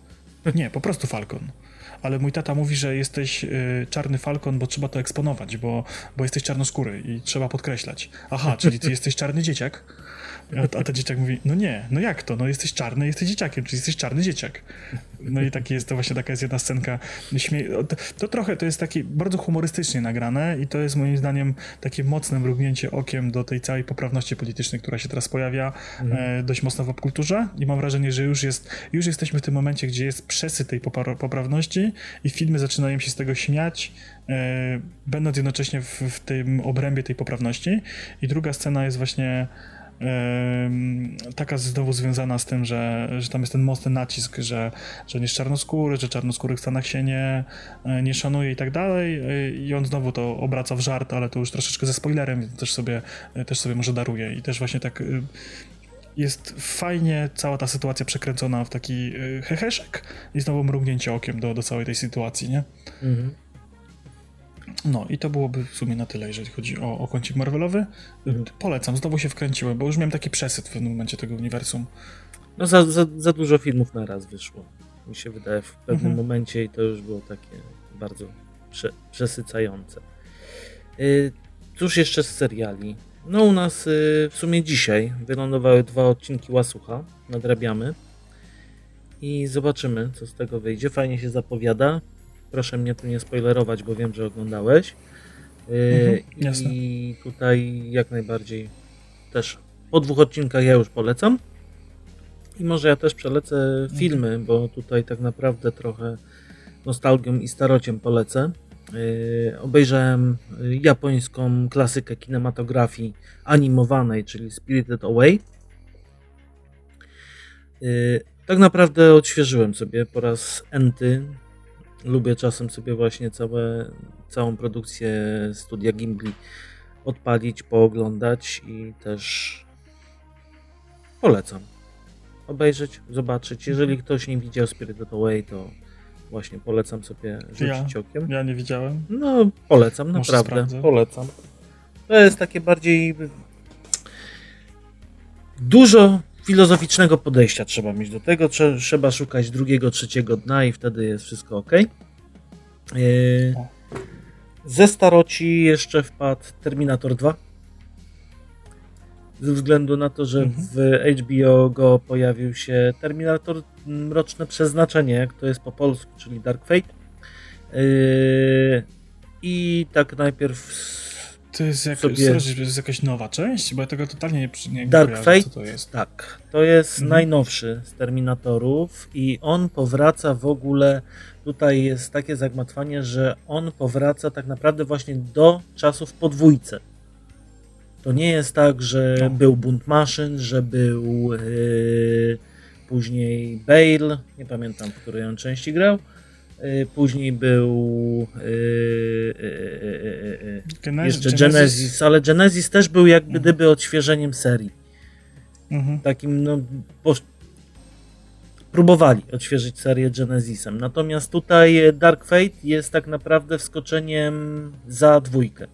Nie, po prostu Falcon ale mój tata mówi, że jesteś y, czarny falkon, bo trzeba to eksponować, bo, bo jesteś czarnoskóry i trzeba podkreślać. Aha, czyli ty jesteś czarny dzieciak? A, a ten dzieciak mówi, no nie, no jak to? No jesteś czarny, jesteś dzieciakiem, czyli jesteś czarny dzieciak. No i taki jest to właśnie taka jest jedna scenka. Śmie to, to, trochę to jest takie bardzo humorystycznie nagrane i to jest moim zdaniem takie mocne mrugnięcie okiem do tej całej poprawności politycznej, która się teraz pojawia mhm. e, dość mocno w popkulturze i mam wrażenie, że już jest, już jesteśmy w tym momencie, gdzie jest przesyt tej poprawności i filmy zaczynają się z tego śmiać, e, będąc jednocześnie w, w tym obrębie tej poprawności. I druga scena jest właśnie taka znowu związana z tym, że, że tam jest ten mocny nacisk, że, że nie jest czarnoskóry, że czarnoskórych w Stanach się nie, e, nie szanuje i tak dalej i on znowu to obraca w żart, ale to już troszeczkę ze spoilerem, więc też sobie, też sobie może daruje i też właśnie tak jest fajnie cała ta sytuacja przekręcona w taki heheszek i znowu mrugnięcie okiem do, do całej tej sytuacji, nie? Mhm. No i to byłoby w sumie na tyle, jeżeli chodzi o, o kącik Marvelowy. Mhm. Polecam, znowu się wkręciłem, bo już miałem taki przesyt w pewnym momencie tego uniwersum. No za, za, za dużo filmów na raz wyszło. Mi się wydaje w pewnym mhm. momencie i to już było takie bardzo prze, przesycające. Yy, cóż jeszcze z seriali? No u nas yy, w sumie dzisiaj wylądowały dwa odcinki Łasucha, nadrabiamy i zobaczymy co z tego wyjdzie. Fajnie się zapowiada. Proszę mnie tu nie spoilerować, bo wiem, że oglądałeś. Y, mhm, I tutaj jak najbardziej też po dwóch odcinkach ja już polecam. I może ja też przelecę mhm. filmy, bo tutaj tak naprawdę trochę nostalgią i starociem polecę. Yy, obejrzałem japońską klasykę kinematografii animowanej, czyli Spirited Away. Yy, tak naprawdę odświeżyłem sobie po raz enty lubię czasem sobie właśnie całe, całą produkcję studia Gimbli odpalić, pooglądać i też polecam obejrzeć, zobaczyć. Jeżeli mhm. ktoś nie widział Spirited Away, to właśnie polecam sobie rzucić ja, okiem. Ja nie widziałem. No, polecam, Może naprawdę. Sprawdzę. Polecam. To jest takie bardziej dużo filozoficznego podejścia trzeba mieć do tego. Trzeba szukać drugiego, trzeciego dna i wtedy jest wszystko ok. E, ze staroci jeszcze wpadł Terminator 2. Ze względu na to, że mhm. w HBO Go pojawił się Terminator Mroczne Przeznaczenie, jak to jest po polsku, czyli Dark Fate. E, I tak najpierw to jest, jak, sobie... to jest jakaś nowa część? Bo ja tego totalnie nie, nie Dark Fate? co to jest. Tak, to jest mhm. najnowszy z Terminatorów i on powraca w ogóle, tutaj jest takie zagmatwanie, że on powraca tak naprawdę właśnie do czasów podwójce. To nie jest tak, że no. był bunt maszyn, że był yy, później Bale, nie pamiętam, w której on części grał, później był yy, yy, jeszcze Genesis. Genesis, ale Genesis też był jakby mhm. gdyby odświeżeniem serii. Mhm. Takim, no, próbowali odświeżyć serię Genesisem. Natomiast tutaj Dark Fate jest tak naprawdę wskoczeniem za dwójkę.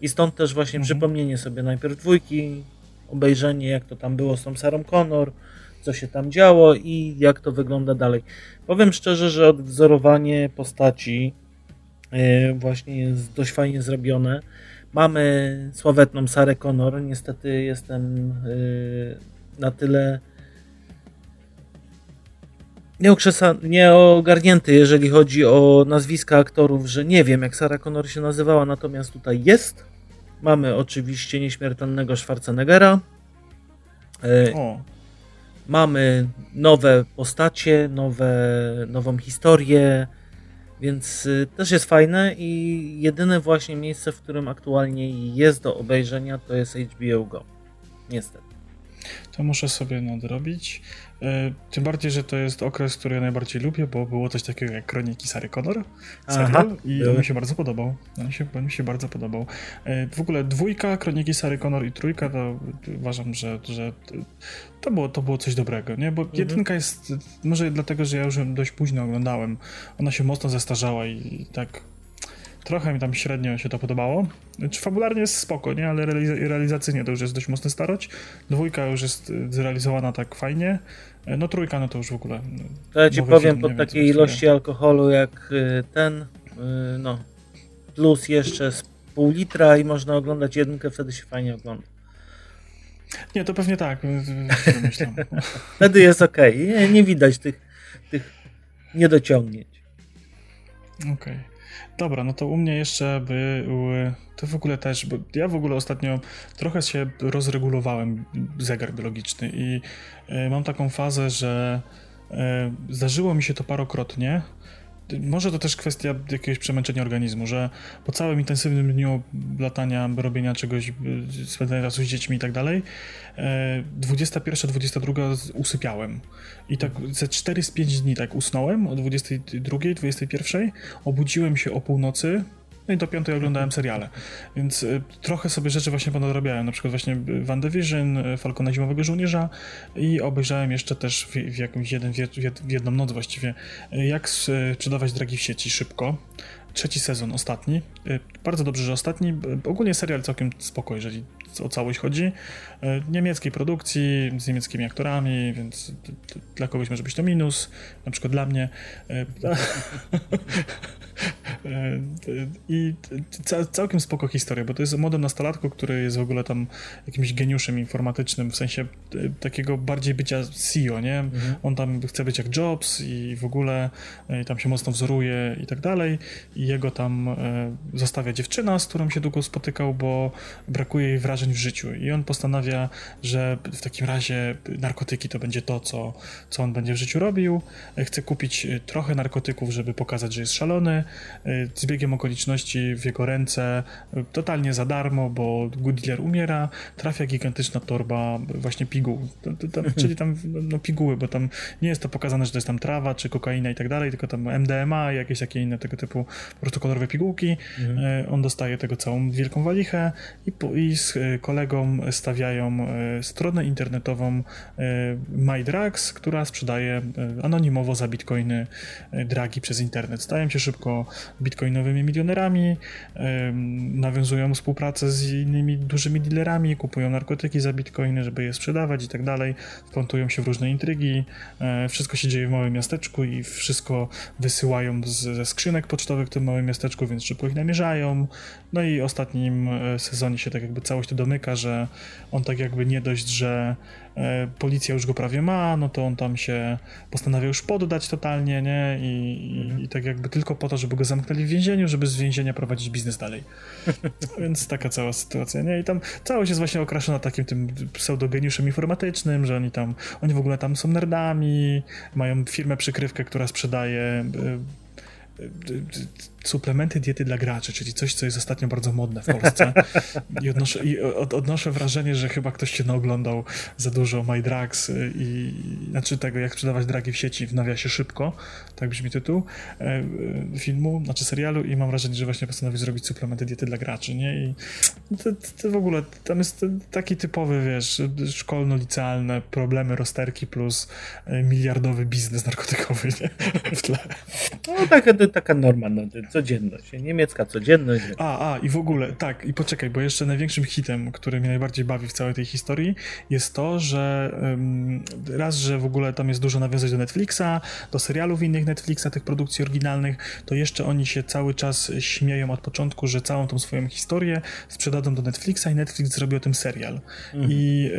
I stąd też właśnie mhm. przypomnienie sobie najpierw dwójki, obejrzenie jak to tam było z tą Sarą Connor, co się tam działo i jak to wygląda dalej. Powiem szczerze, że odwzorowanie postaci e, właśnie jest dość fajnie zrobione. Mamy sławetną Sarę Connor. Niestety jestem e, na tyle nieogarnięty, jeżeli chodzi o nazwiska aktorów, że nie wiem, jak Sarah Connor się nazywała, natomiast tutaj jest. Mamy oczywiście nieśmiertelnego Schwarzeneggera. E, o. Mamy nowe postacie, nowe, nową historię, więc y, też jest fajne i jedyne właśnie miejsce, w którym aktualnie jest do obejrzenia to jest HBO Go. Niestety. To muszę sobie nadrobić. E, tym bardziej, że to jest okres, który ja najbardziej lubię, bo było coś takiego jak Kroniki Sary Connor, serial, i on mi się bardzo podobał. On, się, on mi się bardzo podobał. E, w ogóle dwójka, Kroniki Sary Connor i trójka, to uważam, że, że to, było, to było coś dobrego, nie? Bo mhm. jedynka jest, może dlatego, że ja już ją dość późno oglądałem, ona się mocno zestarzała i tak trochę mi tam średnio się to podobało. Znaczy, fabularnie jest spoko, nie? Ale realizacyjnie to już jest dość mocny starość. Dwójka już jest zrealizowana tak fajnie. No trójka, no to już w ogóle... To ja ci powiem, film, po takiej ilości alkoholu jak y, ten, y, no, plus jeszcze z pół litra i można oglądać jedynkę, wtedy się fajnie ogląda. Nie, to pewnie tak, wtedy jest ok, nie, nie widać tych, tych niedociągnięć. Okej. Okay. Dobra, no to u mnie jeszcze były, to w ogóle też, bo ja w ogóle ostatnio trochę się rozregulowałem zegar biologiczny i y, mam taką fazę, że y, zdarzyło mi się to parokrotnie, może to też kwestia jakiegoś przemęczenia organizmu, że po całym intensywnym dniu latania, robienia czegoś, spędzania czasu z dziećmi i tak dalej, 21, 22 usypiałem. I tak ze 4 z 5 dni tak usnąłem o 22, 21, obudziłem się o północy, no i do piątej oglądałem seriale. Więc y, trochę sobie rzeczy właśnie ponadrabiałem. Na przykład właśnie WandaVision, y, Falcona Zimowego Żołnierza i obejrzałem jeszcze też w, w jakąś jeden, w jedną noc właściwie, y, jak sprzedawać dragi w sieci szybko. Trzeci sezon, ostatni. Bardzo dobrze, że ostatni. Ogólnie serial całkiem spoko, jeżeli o całość chodzi. Niemieckiej produkcji, z niemieckimi aktorami, więc dla kogoś może być to minus, na przykład dla mnie. E, I całkiem spoko historia, bo to jest młody nastolatko, który jest w ogóle tam jakimś geniuszem informatycznym, w sensie e, takiego bardziej bycia CEO, nie? Mhm. On tam chce być jak Jobs i w ogóle e, i tam się mocno wzoruje i tak dalej. I jego tam zostawia dziewczyna, z którą się długo spotykał, bo brakuje jej wrażeń w życiu. I on postanawia, że w takim razie narkotyki to będzie to, co, co on będzie w życiu robił. Chce kupić trochę narkotyków, żeby pokazać, że jest szalony z biegiem okoliczności w jego ręce totalnie za darmo, bo Goodyear umiera, trafia gigantyczna torba właśnie piguł, czyli tam no, piguły, bo tam nie jest to pokazane, że to jest tam trawa, czy kokaina i tak dalej, tylko tam MDMA i jakieś takie inne tego typu po prostu kolorowe pigułki. Mhm. E, on dostaje tego całą wielką walichę i, po, i z e, kolegą stawiają e, stronę internetową MyDrugs, która sprzedaje anonimowo za bitcoiny dragi przez internet. Stają się szybko bitcoinowymi milionerami, nawiązują współpracę z innymi dużymi dealerami, kupują narkotyki za bitcoiny, żeby je sprzedawać i tak dalej, wplątują się w różne intrygi, e, wszystko się dzieje w małym miasteczku i wszystko wysyłają ze skrzynek pocztowych w tym małym miasteczku, więc szybko ich namierzają. No i ostatnim e, sezonie się tak jakby całość to domyka, że on tak jakby nie dość, że E, policja już go prawie ma, no to on tam się postanawia już poddać totalnie, nie? I, i, i tak jakby tylko po to, żeby go zamknęli w więzieniu, żeby z więzienia prowadzić biznes dalej. Więc taka cała sytuacja, nie? I tam całość jest właśnie okraszona takim tym pseudogeniuszem informatycznym, że oni tam, oni w ogóle tam są nerdami, mają firmę przykrywkę, która sprzedaje e, suplementy diety dla graczy, czyli coś, co jest ostatnio bardzo modne w Polsce. I odnoszę, i odnoszę wrażenie, że chyba ktoś się naoglądał za dużo My Drugs i znaczy tego, jak sprzedawać dragi w sieci w nawiasie szybko, tak brzmi tytuł e, filmu, znaczy serialu i mam wrażenie, że właśnie postanowił zrobić suplementy diety dla graczy, nie? I to, to w ogóle tam jest taki typowy, wiesz, szkolno-licealne problemy rozterki plus e, miliardowy biznes narkotykowy, nie? W tle. No taka, taka norma, no, codzienność, niemiecka codzienność. A, a, i w ogóle, tak, i poczekaj, bo jeszcze największym hitem, który mnie najbardziej bawi w całej tej historii, jest to, że um, raz, że w ogóle tam jest dużo nawiązań do Netflixa, do serialów innych Netflixa, tych produkcji oryginalnych, to jeszcze oni się cały czas śmieją od początku, że całą tą swoją historię sprzedadzą do Netflixa i Netflix zrobi o tym serial. Mhm. I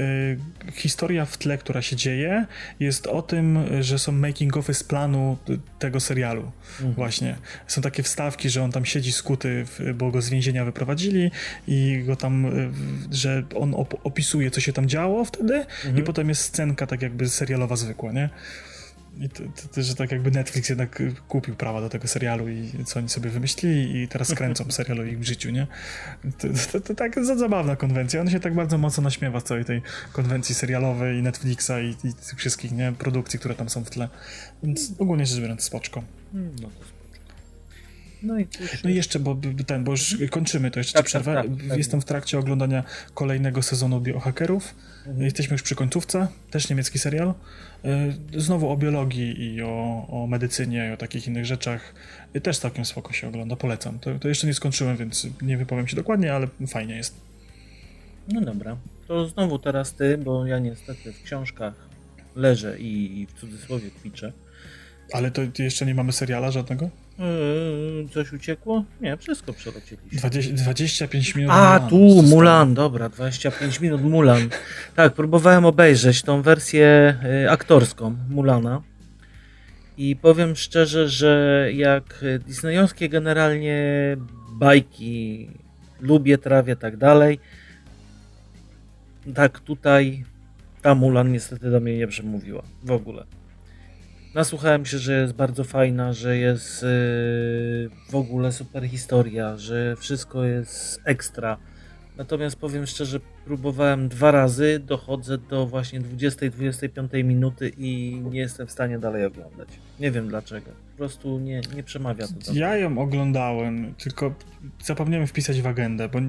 y, historia w tle, która się dzieje, jest o tym, że są making ofy z planu tego serialu. Mhm. Właśnie. Są takie wstawki stawki, że on tam siedzi skuty, bo go z więzienia wyprowadzili i go tam, że on op opisuje, co się tam działo wtedy mhm. i potem jest scenka tak jakby serialowa zwykła, nie? I to, to, to, że tak jakby Netflix jednak kupił prawa do tego serialu i co oni sobie wymyślili i teraz kręcą serial o ich życiu, nie? To, to, to tak za zabawna konwencja. On się tak bardzo mocno naśmiewa z całej tej konwencji serialowej i Netflixa i, i tych wszystkich, nie? Produkcji, które tam są w tle. Więc ogólnie rzecz biorąc, spoczko. Hmm, no to no i, no i jeszcze, bo ten, bo już kończymy, to jeszcze tak, przerwę. Tak, tak, Jestem w trakcie oglądania kolejnego sezonu biohackerów. Mhm. Jesteśmy już przy końcówce, też niemiecki serial. E, znowu o biologii i o, o medycynie i o takich innych rzeczach. Też całkiem spoko się ogląda, polecam. To, to jeszcze nie skończyłem, więc nie wypowiem się dokładnie, ale fajnie jest. No dobra, to znowu teraz ty, bo ja niestety w książkach leżę i w cudzysłowie kwiczę. Ale to jeszcze nie mamy seriala żadnego? Yy, coś uciekło? Nie, wszystko przelecieliśmy. 20, 25 minut. A, Mulan. tu Mulan, dobra, 25 minut Mulan. Tak, próbowałem obejrzeć tą wersję y, aktorską Mulana. I powiem szczerze, że jak disneyowskie generalnie bajki lubię, trawię, tak dalej. Tak tutaj ta Mulan niestety do mnie nie przemówiła w ogóle. Nasłuchałem się, że jest bardzo fajna, że jest yy, w ogóle super historia, że wszystko jest ekstra. Natomiast powiem szczerze, próbowałem dwa razy, dochodzę do właśnie 20-25 minuty i nie jestem w stanie dalej oglądać. Nie wiem dlaczego. Po prostu nie, nie przemawia to. Do ja ją oglądałem, tylko zapomniałem wpisać w agendę, bo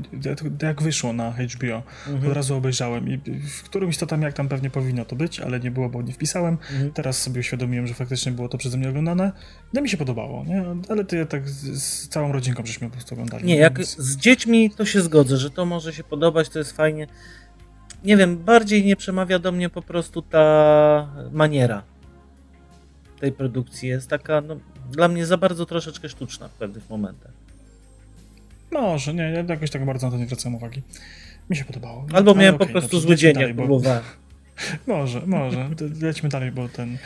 jak wyszło na HBO, mhm. od razu obejrzałem i w którymś to tam jak tam pewnie powinno to być, ale nie było, bo nie wpisałem. Mhm. Teraz sobie uświadomiłem, że faktycznie było to przeze mnie oglądane. No mi się podobało, nie? Ale ty tak z, z całą rodzinką żeśmy po prostu oglądali. Nie, jak więc... z dziećmi to się zgodzę, że to może się podobać, to jest fajnie nie wiem, bardziej nie przemawia do mnie po prostu ta maniera tej produkcji. Jest taka, no, dla mnie za bardzo troszeczkę sztuczna w pewnych momentach. Może, nie, ja jakoś tak bardzo na to nie zwracam uwagi. Mi się podobało. Albo miałem okay, po prostu zły dzień, jak próbowałem. Może, może. Lećmy dalej, bo ten,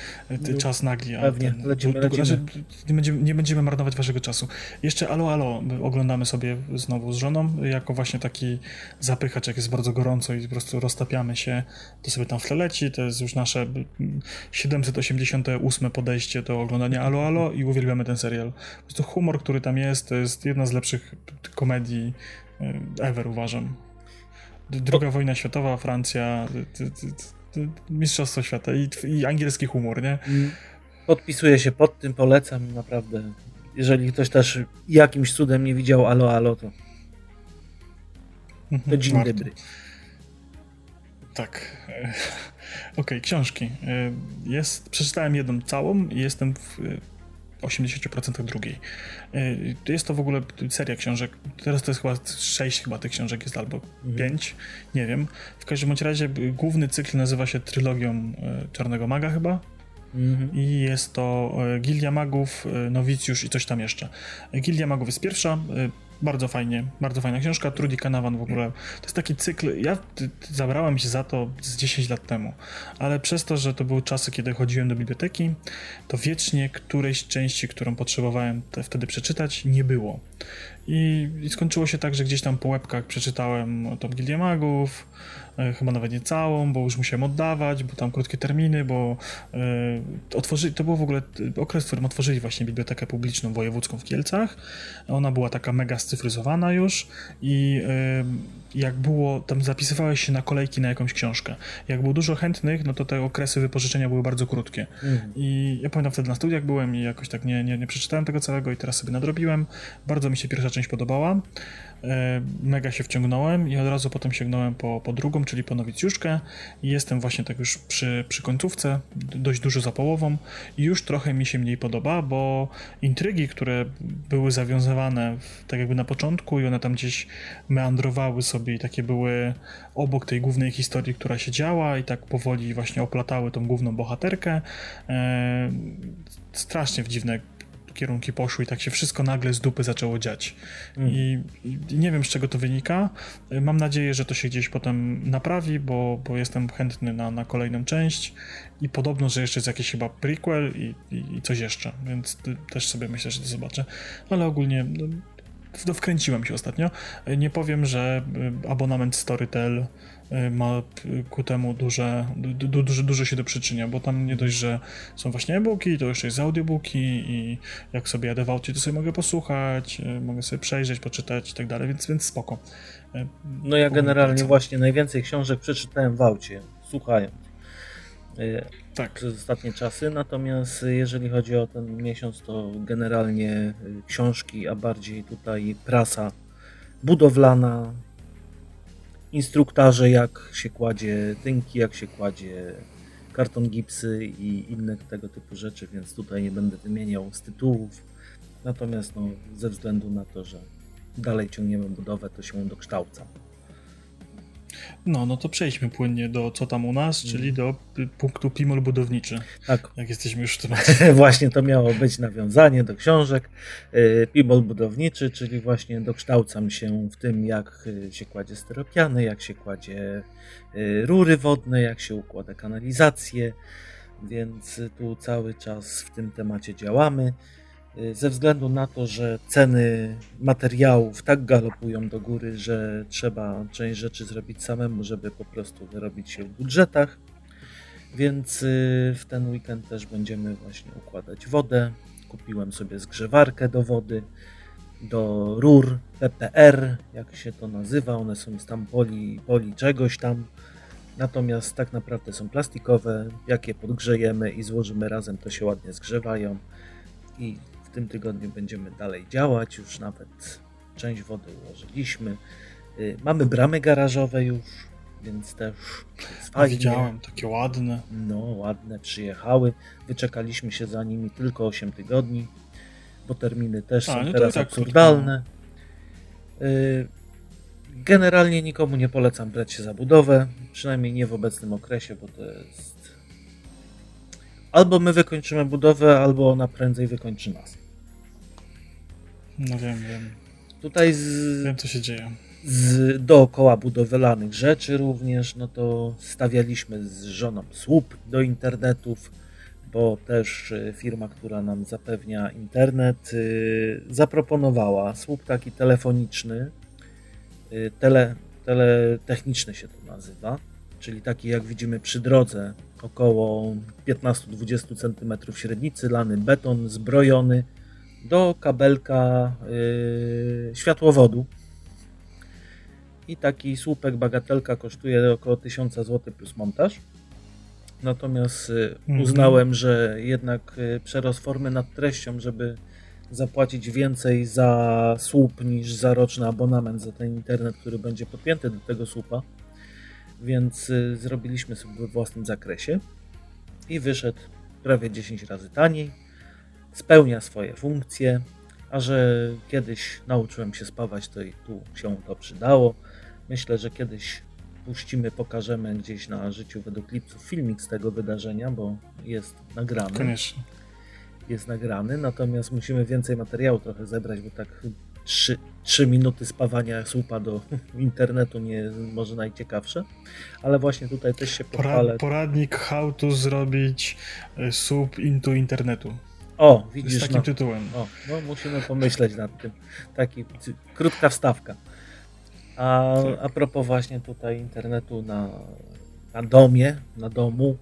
ten czas nagli. Pewnie, ten, lecimy, lecimy. Znaczy, nie, będziemy, nie będziemy marnować waszego czasu. Jeszcze Alo Alo oglądamy sobie znowu z żoną, jako właśnie taki zapychacz, jak jest bardzo gorąco i po prostu roztapiamy się, to sobie tam w tle leci. To jest już nasze 788 podejście do oglądania Alo Alo i uwielbiamy ten serial. Po prostu humor, który tam jest, to jest jedna z lepszych komedii e, ever, uważam. Druga wojna światowa, Francja, Mistrzostwo Świata i, i angielski humor, nie? Mm. Podpisuję się pod tym, polecam naprawdę. Jeżeli ktoś też jakimś cudem nie widział Alo Alo, to, to mhm, dzień Warto. dobry. Tak. Okej, okay, książki. E, jest, przeczytałem jedną całą i jestem w 80% drugiej. Y, jest to w ogóle seria książek. Teraz to jest chyba 6 chyba tych książek jest albo mhm. 5, nie wiem. W każdym bądź razie główny cykl nazywa się Trylogią y, Czarnego Maga chyba. Mhm. I jest to y, Gildia Magów, Nowicjusz i coś tam jeszcze. Gildia Magów jest pierwsza, bardzo fajnie, bardzo fajna książka. Trudy Kanawan w ogóle. To jest taki cykl. Ja zabrałem się za to z 10 lat temu, ale przez to, że to były czasy, kiedy chodziłem do biblioteki, to wiecznie którejś części, którą potrzebowałem te, wtedy przeczytać, nie było. I, I, skończyło się tak, że gdzieś tam po łebkach przeczytałem tą Gildię Magów, chyba nawet nie całą, bo już musiałem oddawać, bo tam krótkie terminy, bo e, otworzyli, to był w ogóle okres, w którym otworzyli właśnie bibliotekę publiczną wojewódzką w Kielcach. Ona była taka mega scyfryzowana już i e, jak było, tam zapisywałeś się na kolejki na jakąś książkę. Jak było dużo chętnych, no to te okresy wypożyczenia były bardzo krótkie. Mhm. I ja pamiętam wtedy na studiach byłem i jakoś tak nie, nie, nie przeczytałem tego całego i teraz sobie nadrobiłem. Bardzo mi się pierwsza część podobała. E, mega się wciągnąłem i od razu potem sięgnąłem po, po drugą, czyli po nowicjuszkę jestem właśnie tak już przy, przy końcówce, dość dużo za połową i już trochę mi się mniej podoba, bo intrygi, które były zawiązywane w, tak jakby na początku i one tam gdzieś meandrowały sobie i takie były obok tej głównej historii, która się działa i tak powoli właśnie oplatały tą główną bohaterkę. E, strasznie w dziwne kierunki poszły i tak się wszystko nagle z dupy zaczęło dziać. Mm. I, I, nie wiem z czego to wynika. Mam nadzieję, że to się gdzieś potem naprawi, bo, bo jestem chętny na, na kolejną część i podobno, że jeszcze jest jakiś chyba prequel i, i, i coś jeszcze, więc też sobie myślę, że to zobaczę. Ale ogólnie no, wkręciłem się ostatnio. Nie powiem, że y, abonament Storytel ma ku temu duże, du, dużo, dużo się do przyczynia, bo tam nie dość, że są właśnie e-booki, to jeszcze jest audiobooki i jak sobie jadę w aucie, to sobie mogę posłuchać, y, mogę sobie przejrzeć, poczytać i tak dalej, więc, więc spoko. Y, no ja generalnie właśnie najwięcej książek przeczytałem w aucie, słuchając. Tak. Przez ostatnie czasy, natomiast jeżeli chodzi o ten miesiąc, to generalnie książki, a bardziej tutaj prasa budowlana, instruktaże, jak się kładzie tynki, jak się kładzie karton gipsy i inne tego typu rzeczy, więc tutaj nie będę wymieniał z tytułów. Natomiast no, ze względu na to, że dalej ciągniemy budowę, to się dokształca. No, no to przejdźmy płynnie do co tam u nas, czyli do punktu Pimol budowniczy. Tak. Jak jesteśmy już w temacie. właśnie to miało być nawiązanie do książek. Y, Pimol budowniczy, czyli właśnie dokształcam się w tym, jak y, się kładzie steropiany, jak się kładzie y, rury wodne, jak się układa kanalizację, więc tu cały czas w tym temacie działamy. Y, ze względu na to, że ceny materiałów tak galopują do góry, że trzeba część rzeczy zrobić samemu, żeby po prostu wyrobić się w budżetach. Więc y, w ten weekend też będziemy właśnie układać wodę. Kupiłem sobie zgrzewarkę do wody, do rur PPR, jak się to nazywa. One są z tam poli, poli czegoś tam. Natomiast tak naprawdę są plastikowe. Jak je podgrzejemy i złożymy razem, to się ładnie zgrzewają. I tym tygodniu będziemy dalej działać. Już nawet część wody ułożyliśmy. Y, mamy bramy garażowe już, więc też fajnie. Widziałem, takie ładne. No, ładne, przyjechały. Wyczekaliśmy się za nimi tylko 8 tygodni, bo terminy też A, są no teraz tak absurdalne. Y, Generalnie nikomu nie polecam brać się za budowę, przynajmniej nie w obecnym okresie, bo to jest. Albo my wykończymy budowę, albo ona prędzej wykończy nas. No wiem, wiem. Tutaj z, Wiem, co się dzieje. z dookoła budowlanych rzeczy również, no to stawialiśmy z żoną słup do internetów, bo też y, firma, która nam zapewnia internet, y, zaproponowała słup taki telefoniczny, y, tele, teletechniczny się to nazywa, czyli taki jak widzimy przy drodze, około 15-20 cm średnicy, lany beton, zbrojony do kabelka yy, światłowodu. I taki słupek bagatelka kosztuje około 1000 zł plus montaż. Natomiast y, Mhm. uznałem, że jednak y, przerost formy nad treścią, żeby zapłacić więcej za słup niż za roczny abonament za ten internet, który będzie podpięty do tego słupa. Więc y, zrobiliśmy sobie we własnym zakresie i wyszedł prawie 10 razy taniej. Spełnia swoje funkcje, a że kiedyś nauczyłem się spawać, to i tu się to przydało. Myślę, że kiedyś puścimy, pokażemy gdzieś na życiu według lipców filmik z tego wydarzenia, bo jest nagrany Koniecznie. jest nagrany, natomiast musimy więcej materiału trochę zebrać, bo tak 3, 3 minuty spawania słupa do internetu nie może najciekawsze, ale właśnie tutaj też się pochwalę. Porad, poradnik how to zrobić y, sub into internetu. O, Z widzisz, takim no, tytułem. o, no musimy pomyśleć nad tym. Taki krótka wstawka. A, Tak. a propos właśnie tutaj internetu na, na domie, na domu,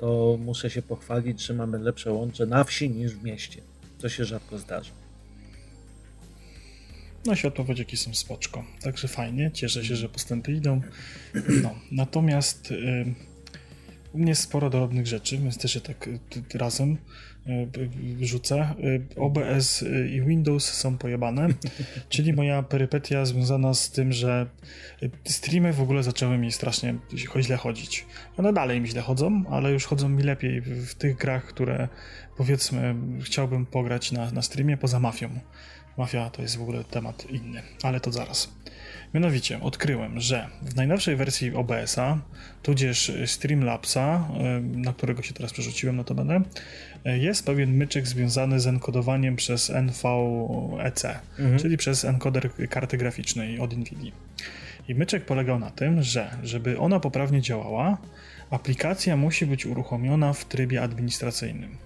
to muszę się pochwalić, że mamy lepsze łącze na wsi niż w mieście. To się rzadko zdarza. No światłowodzieki są spoczko, także fajnie, cieszę się, że postępy idą. No, natomiast y, u mnie jest sporo drobnych rzeczy, więc też je tak y, razem rzucę. Y, OBS y, i Windows są pojebane, czyli moja perypetia związana z tym, że y, streamy w ogóle zaczęły mi strasznie źle chodzić. One dalej mi źle chodzą, ale już chodzą mi lepiej w, w tych grach, które powiedzmy chciałbym pograć na, na streamie poza mafią. Mafia to jest w ogóle temat inny, ale to zaraz. Mianowicie odkryłem, że w najnowszej wersji OBS-a, tudzież Streamlabsa, na którego się teraz przerzuciłem notabene, y, jest pewien myczek związany z enkodowaniem przez NVEC, Mhm. czyli przez encoder karty graficznej od NVIDIA. I myczek polegał na tym, że żeby ona poprawnie działała, aplikacja musi być uruchomiona w trybie administracyjnym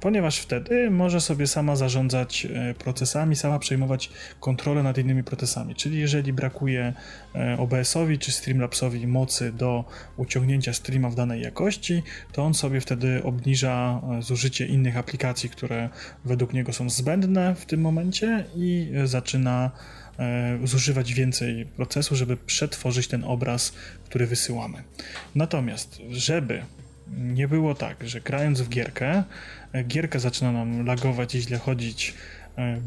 ponieważ wtedy może sobie sama zarządzać e, procesami, sama przejmować kontrolę nad innymi procesami. Czyli jeżeli brakuje e, OBS-owi czy Streamlabsowi mocy do uciągnięcia streama w danej jakości, to on sobie wtedy obniża e, zużycie innych aplikacji, które według niego są zbędne w tym momencie i zaczyna zużywać więcej procesu, żeby przetworzyć ten obraz, który wysyłamy. Natomiast, żeby nie było tak, że grając w gierkę, e, gierka zaczyna nam lagować i źle chodzić,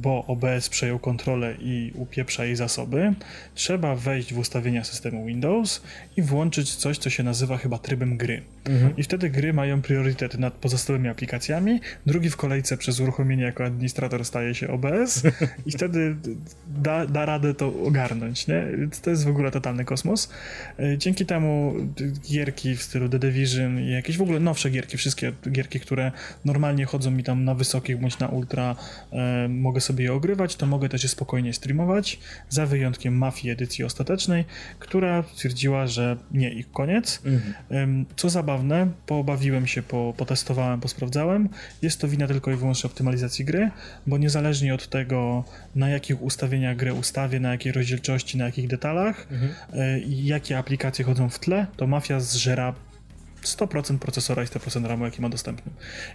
bo OBS przejął kontrolę i upieprza jej zasoby, trzeba wejść w ustawienia systemu Windows i włączyć coś, co się nazywa chyba trybem gry. Mhm. I wtedy gry mają priorytet nad pozostałymi aplikacjami. Drugi w kolejce przez uruchomienie jako administrator staje się OBS i wtedy da, da radę to ogarnąć. Nie? Więc To jest w ogóle totalny kosmos. E, Dzięki temu gierki w stylu The Division i jakieś w ogóle nowsze gierki, wszystkie gierki, które normalnie chodzą mi tam na wysokich bądź na ultra, e, mogę sobie je ogrywać, to mogę też je spokojnie streamować, za wyjątkiem Mafii edycji ostatecznej, która stwierdziła, że nie i koniec. Mhm. Co zabawne, poobawiłem się, po, potestowałem, posprawdzałem. Jest to wina tylko i wyłącznie optymalizacji gry, bo niezależnie od tego, na jakich ustawieniach grę ustawię, na jakiej rozdzielczości, na jakich detalach Mhm. i jakie aplikacje chodzą w tle, to mafia zżera 100% procesora i 100% RAMu, jaki ma dostępny.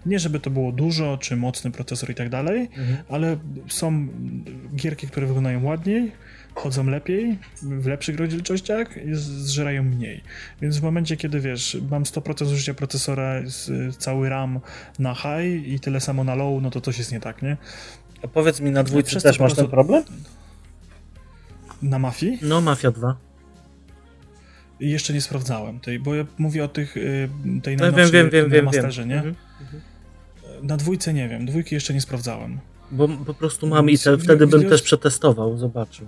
Nie, żeby to było dużo, czy mocny procesor i tak dalej, mhm. ale są gierki, które wyglądają ładniej, chodzą lepiej, w lepszych rozdzielczościach i zżerają mniej. Więc w momencie, kiedy wiesz, mam 100% zużycia procesora, cały RAM na high i tyle samo na low, no to coś jest nie tak, nie? A powiedz mi, na dwójce też masz ten problem? Na Mafii? No, Mafia 2. Jeszcze nie sprawdzałem tej, bo ja mówię o tych, y, tej no, najnowszej wiem, wiem, wiem, masterze, nie? Mhm. Na dwójce nie wiem, dwójki jeszcze nie sprawdzałem. Bo po prostu mam i te, wtedy bym też przetestował, zobaczył.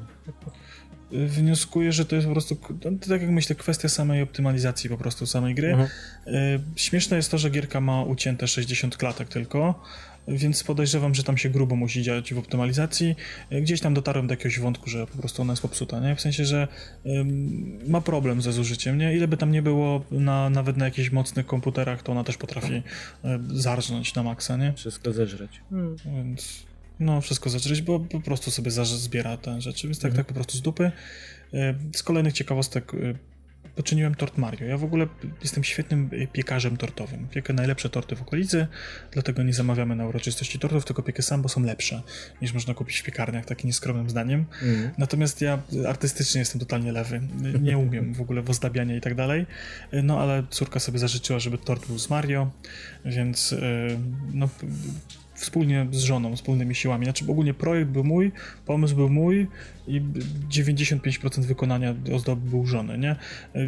Wnioskuję, że to jest po prostu, no, tak jak myślę, kwestia samej optymalizacji po prostu samej gry. Mhm. Y, śmieszne jest to, że gierka ma ucięte 60 klatek tylko, więc podejrzewam, że tam się grubo musi dziać w optymalizacji. Gdzieś tam dotarłem do jakiegoś wątku, że po prostu ona jest popsuta, nie? W sensie, że ym, ma problem ze zużyciem, nie? Ile by tam nie było, na, nawet na jakichś mocnych komputerach, to ona też potrafi y, zarżnąć na maksa, nie? Wszystko zeżreć. Hmm. Więc no, wszystko zeżreć, bo po prostu sobie zbiera te rzeczy, więc tak, hmm. tak po prostu z dupy. Z kolejnych ciekawostek poczyniłem tort Mario. Ja w ogóle jestem świetnym piekarzem tortowym. Piekę najlepsze torty w okolicy, dlatego nie zamawiamy na uroczystości tortów, tylko piekę sam, bo są lepsze niż można kupić w piekarniach, takim nieskromnym zdaniem. Mm. Natomiast ja artystycznie jestem totalnie lewy. Nie umiem w ogóle w ozdabianie i tak dalej. No ale córka sobie zażyczyła, żeby tort był z Mario, więc e, no wspólnie z żoną, wspólnymi siłami. Znaczy ogólnie projekt był mój, pomysł był mój i 95% wykonania ozdoby był żony, nie?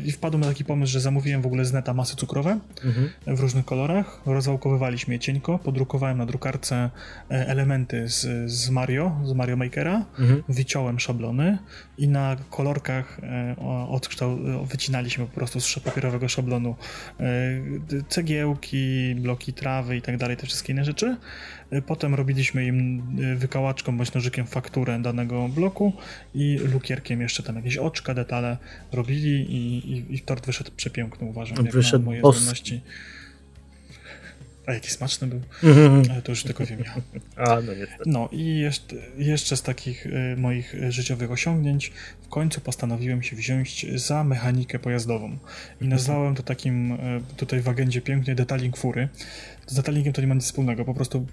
I wpadłem na taki pomysł, że zamówiłem w ogóle z neta masy cukrowe mhm. w różnych kolorach, rozwałkowywaliśmy je cienko, podrukowałem na drukarce e, elementy z, z Mario, z Mario Makera, mhm. wyciąłem szablony i na kolorkach e, odkształ, wycinaliśmy po prostu z papierowego szablonu e, cegiełki, bloki trawy i tak dalej, te wszystkie inne rzeczy potem robiliśmy im y, wykałaczką bądź nożykiem fakturę danego bloku i lukierkiem jeszcze tam jakieś oczka, detale robili i, i, i tort wyszedł przepiękny, uważam, jak wyszedł na moje zdolności. A jaki smaczny był. Mhm. Ale to już tylko wiem ja. A, no, niestety. no i jeszcze, jeszcze z takich y, moich życiowych osiągnięć w końcu postanowiłem się wziąć za mechanikę pojazdową. I mhm. nazwałem to takim, tutaj w agendzie pięknie, detaling fury. Z detalingiem to nie ma nic wspólnego, po prostu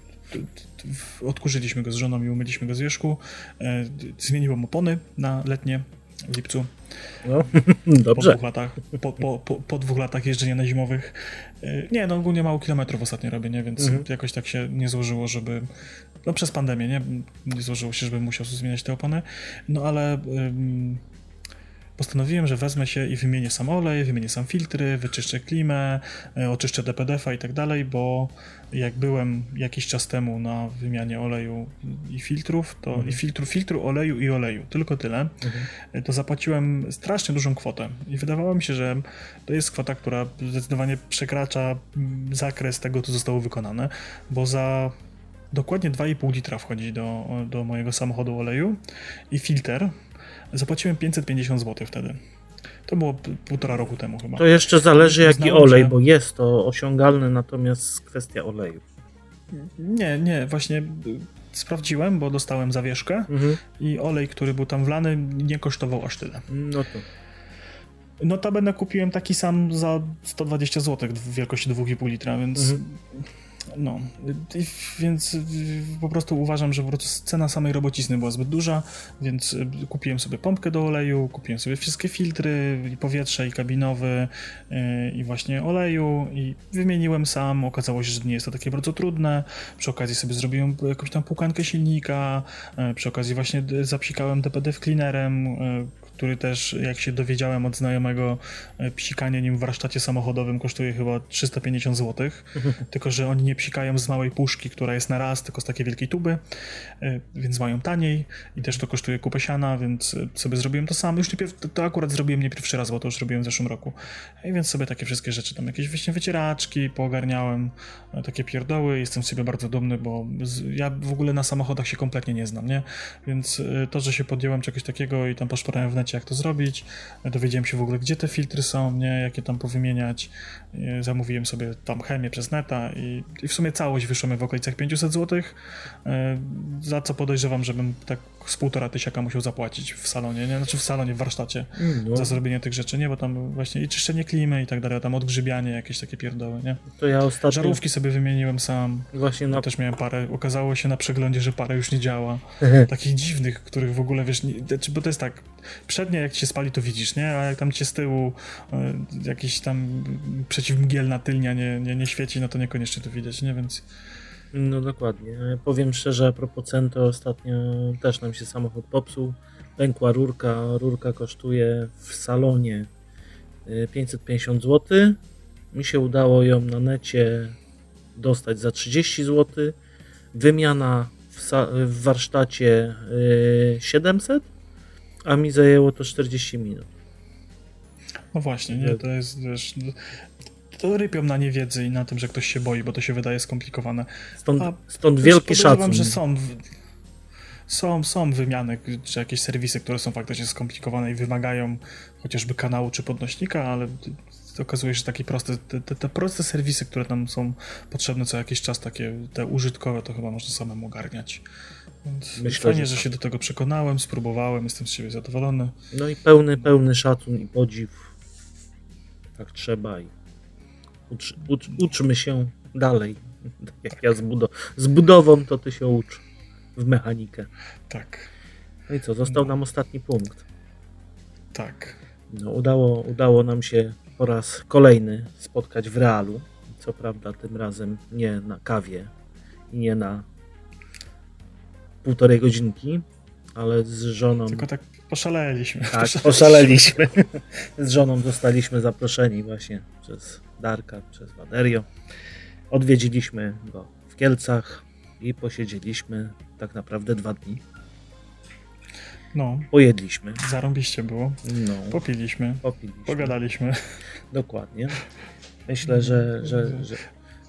odkurzyliśmy go z żoną i umyliśmy go z wierzchu. E, zmieniłem opony na letnie w lipcu. No, dobrze. Po dwóch latach, po, po, po, po, dwóch latach jeżdżenia na zimowych. E, nie, no ogólnie mało kilometrów ostatnio robię, nie? Więc mhm. jakoś tak się nie złożyło, żeby... No przez pandemię, nie? Nie złożyło się, żebym musiał zmieniać te opony. No ale postanowiłem, że wezmę się i wymienię sam olej, wymienię sam filtry, wyczyszczę klimę, e, oczyszczę DPDF-a i tak dalej, bo jak byłem jakiś czas temu na wymianie oleju i filtrów, to mhm. i filtru, filtru oleju i oleju, tylko tyle, mhm. to zapłaciłem strasznie dużą kwotę i wydawało mi się, że to jest kwota, która zdecydowanie przekracza zakres tego, co zostało wykonane, bo za dokładnie 2,5 litra wchodzi do, do mojego samochodu oleju i filtr Zapłaciłem 550 zł wtedy. To było półtora roku temu chyba. To jeszcze zależy jaki Znałem, olej, że... bo jest to osiągalne, natomiast kwestia oleju. Nie, nie, właśnie sprawdziłem, bo dostałem zawieszkę mhm. i olej, który był tam wlany, nie kosztował aż tyle. No to. Notabene kupiłem taki sam za 120 zł w wielkości 2,5 litra, więc mhm. No, więc po prostu uważam, że po prostu cena samej robocizny była zbyt duża, więc y, kupiłem sobie pompkę do oleju, kupiłem sobie wszystkie filtry, i powietrze, i kabinowy, y, i właśnie oleju, i wymieniłem sam. Okazało się, że nie jest to takie bardzo trudne. Przy okazji sobie zrobiłem jakąś tam pukankę silnika, y, przy okazji właśnie zapsikałem DPD cleanerem, który też, jak się dowiedziałem od znajomego, e, psikanie nim w warsztacie samochodowym kosztuje chyba 350 zł, tylko że oni nie psikają z małej puszki, która jest na raz, tylko z takiej wielkiej tuby, e, więc mają taniej i też to kosztuje kupę siana, więc e, sobie zrobiłem to sam. Już nie to akurat zrobiłem nie pierwszy raz, bo to już robiłem w zeszłym roku. I więc sobie takie wszystkie rzeczy, tam jakieś właśnie wycieraczki poogarniałem, takie pierdoły. Jestem z siebie bardzo dumny, bo ja w ogóle na samochodach się kompletnie nie znam, nie? Więc to, że się podjąłem czegoś takiego i tam poszperałem w necie jak to zrobić. Dowiedziałem się w ogóle, gdzie te filtry są, nie, jakie tam powymieniać. Zamówiłem sobie tam chemię przez neta i, i w sumie całość wyszło mi w okolicach 500 zł, e, za co podejrzewam, żebym tak z półtora tysiaka musiał zapłacić w salonie, nie? Znaczy w salonie, w warsztacie No, za zrobienie tych rzeczy, nie? Bo tam właśnie i czyszczenie klimy i tak dalej, tam odgrzybianie, jakieś takie pierdoły, nie? to ja ostatnio Żarówki sobie wymieniłem sam, właśnie na... ja też miałem parę, okazało się na przeglądzie, że parę już nie działa. Takich dziwnych, których w ogóle, wiesz, nie, znaczy, bo to jest tak, przednie jak ci się spali, to widzisz, nie? A jak tam cię z tyłu y, jakiś tam przeciwmgielna tylnia nie, nie, nie świeci, no to niekoniecznie to widać, nie? Więc No dokładnie. Ja Powiem szczerze, a propos cen, ostatnio też nam się samochód popsuł. Pękła rurka. Rurka kosztuje w salonie y, 550 zł. Mi się udało ją na necie dostać za 30 zł. Wymiana w, w warsztacie y, 700, a mi zajęło to 40 minut. No właśnie, nie, to jest, wiesz, to rypią na niewiedzy i na tym, że ktoś się boi, bo to się wydaje skomplikowane. Stąd, A stąd wielki podejrzewam, szacun. że są, są, są wymiany, czy jakieś serwisy, które są faktycznie skomplikowane i wymagają chociażby kanału czy podnośnika, ale okazuje się, że takie proste, te, te, te proste serwisy, które tam są potrzebne co jakiś czas, takie te użytkowe, to chyba można samemu ogarniać. Więc Myślę, fajnie, że że, tak. się do tego przekonałem, spróbowałem, jestem z siebie zadowolony. No i pełny, pełny szacun i podziw. Tak trzeba i ucz, ucz, uczmy się dalej. Tak jak ja z, budo- z budową, to ty się ucz w mechanikę. Tak, No i co, został nam ostatni punkt. tak. No, udało, udało nam się po raz kolejny spotkać w realu. Co prawda tym razem nie na kawie i nie na półtorej godzinki, ale z żoną... Tylko tak poszaleliśmy. Tak, poszaleliśmy. Z żoną zostaliśmy zaproszeni właśnie przez Darka, przez Waderio. Odwiedziliśmy go w Kielcach i posiedzieliśmy tak naprawdę dwa dni. No, Pojedliśmy, zarąbiście było. no, Popiliśmy, popiliśmy. pogadaliśmy. Dokładnie. Myślę, że, że, że,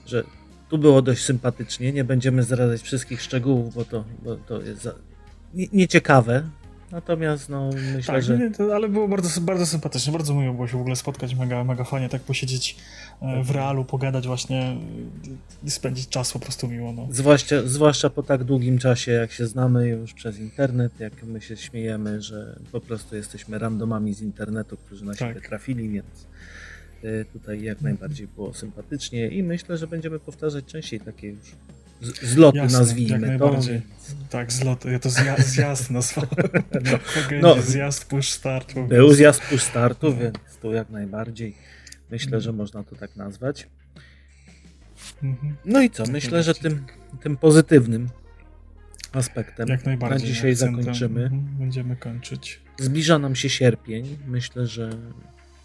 że tu było dość sympatycznie. Nie będziemy zdradzać wszystkich szczegółów, bo to, bo to jest za... nie- nieciekawe. Natomiast no, myślę, Tak, że nie, to, ale było bardzo, bardzo sympatycznie, bardzo miło było się w ogóle spotkać, mega, mega fajnie tak posiedzieć e, w realu, pogadać właśnie i spędzić czas po prostu miło, no. Zwłaszcza, zwłaszcza po tak długim czasie, jak się znamy już przez internet, jak my się śmiejemy, że po prostu jesteśmy randomami z internetu, którzy na Tak. siebie trafili, więc tutaj jak najbardziej było sympatycznie i myślę, że będziemy powtarzać częściej takie już zloty, Jasne, jak nazwijmy to. najbardziej. więc Tak, zlot, ja to zja, zjazd nazwałem. No, Legendzie, no. zjazd, push start. po Był zjazd push startu, więc tu jak najbardziej myślę, że można to tak nazwać. Mhm. No i co? Jak Myślę, że tym, tym pozytywnym aspektem Jak najbardziej. na dzisiaj akcentem, zakończymy. mhm, Będziemy kończyć. Zbliża nam się sierpień. Myślę, że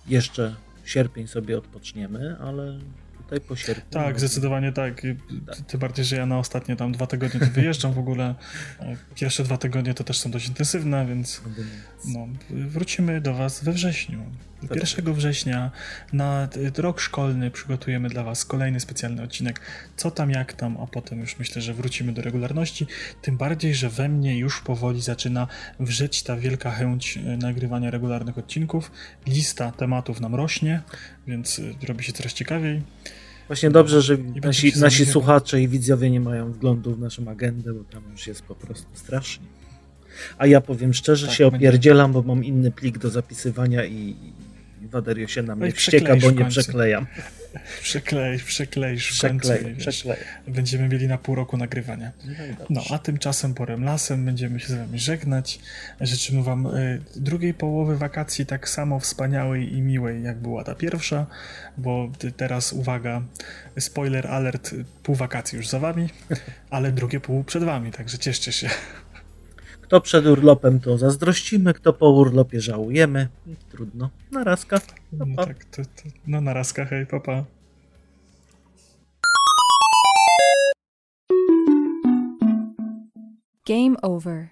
jeszcze sierpień sobie odpoczniemy, ale tutaj po sierpniu. Tak, zdecydowanie tak. Ty- Tym bardziej, że ja na ostatnie tam dwa tygodnie to wyjeżdżam w ogóle. E, Pierwsze dwa tygodnie to też są dość intensywne, więc No, wrócimy do Was we wrześniu. 1 września na rok szkolny przygotujemy dla Was kolejny specjalny odcinek. Co tam, jak tam, a potem już myślę, że wrócimy do regularności. Tym bardziej, że we mnie już powoli zaczyna wrzeć ta wielka chęć y, nagrywania regularnych odcinków. Lista tematów nam rośnie, więc y, robi się coraz ciekawiej. Właśnie dobrze, że nasi, nasi słuchacze i widzowie nie mają wglądu w naszą agendę, bo tam już jest po prostu strasznie. A ja powiem szczerze, Tak, się opierdzielam, bo mam inny plik do zapisywania i, i Waderio się na mnie i wścieka, bo nie końcu. przeklejam. Przekleisz, przekleisz w końcu. Przekleję, i wiesz, przekleję. Będziemy mieli na pół roku nagrywania. No. No, a tymczasem porem lasem będziemy się z wami żegnać. Życzymy wam y, drugiej połowy wakacji tak samo wspaniałej i miłej, jak była ta pierwsza, bo teraz uwaga, spoiler alert, pół wakacji już za wami, ale drugie pół przed wami, także cieszcie się. Kto przed urlopem, to zazdrościmy, kto po urlopie żałujemy. Trudno. Narazka. Pa, No pa. tak, to, to, no na razka, hej, papa. Game over.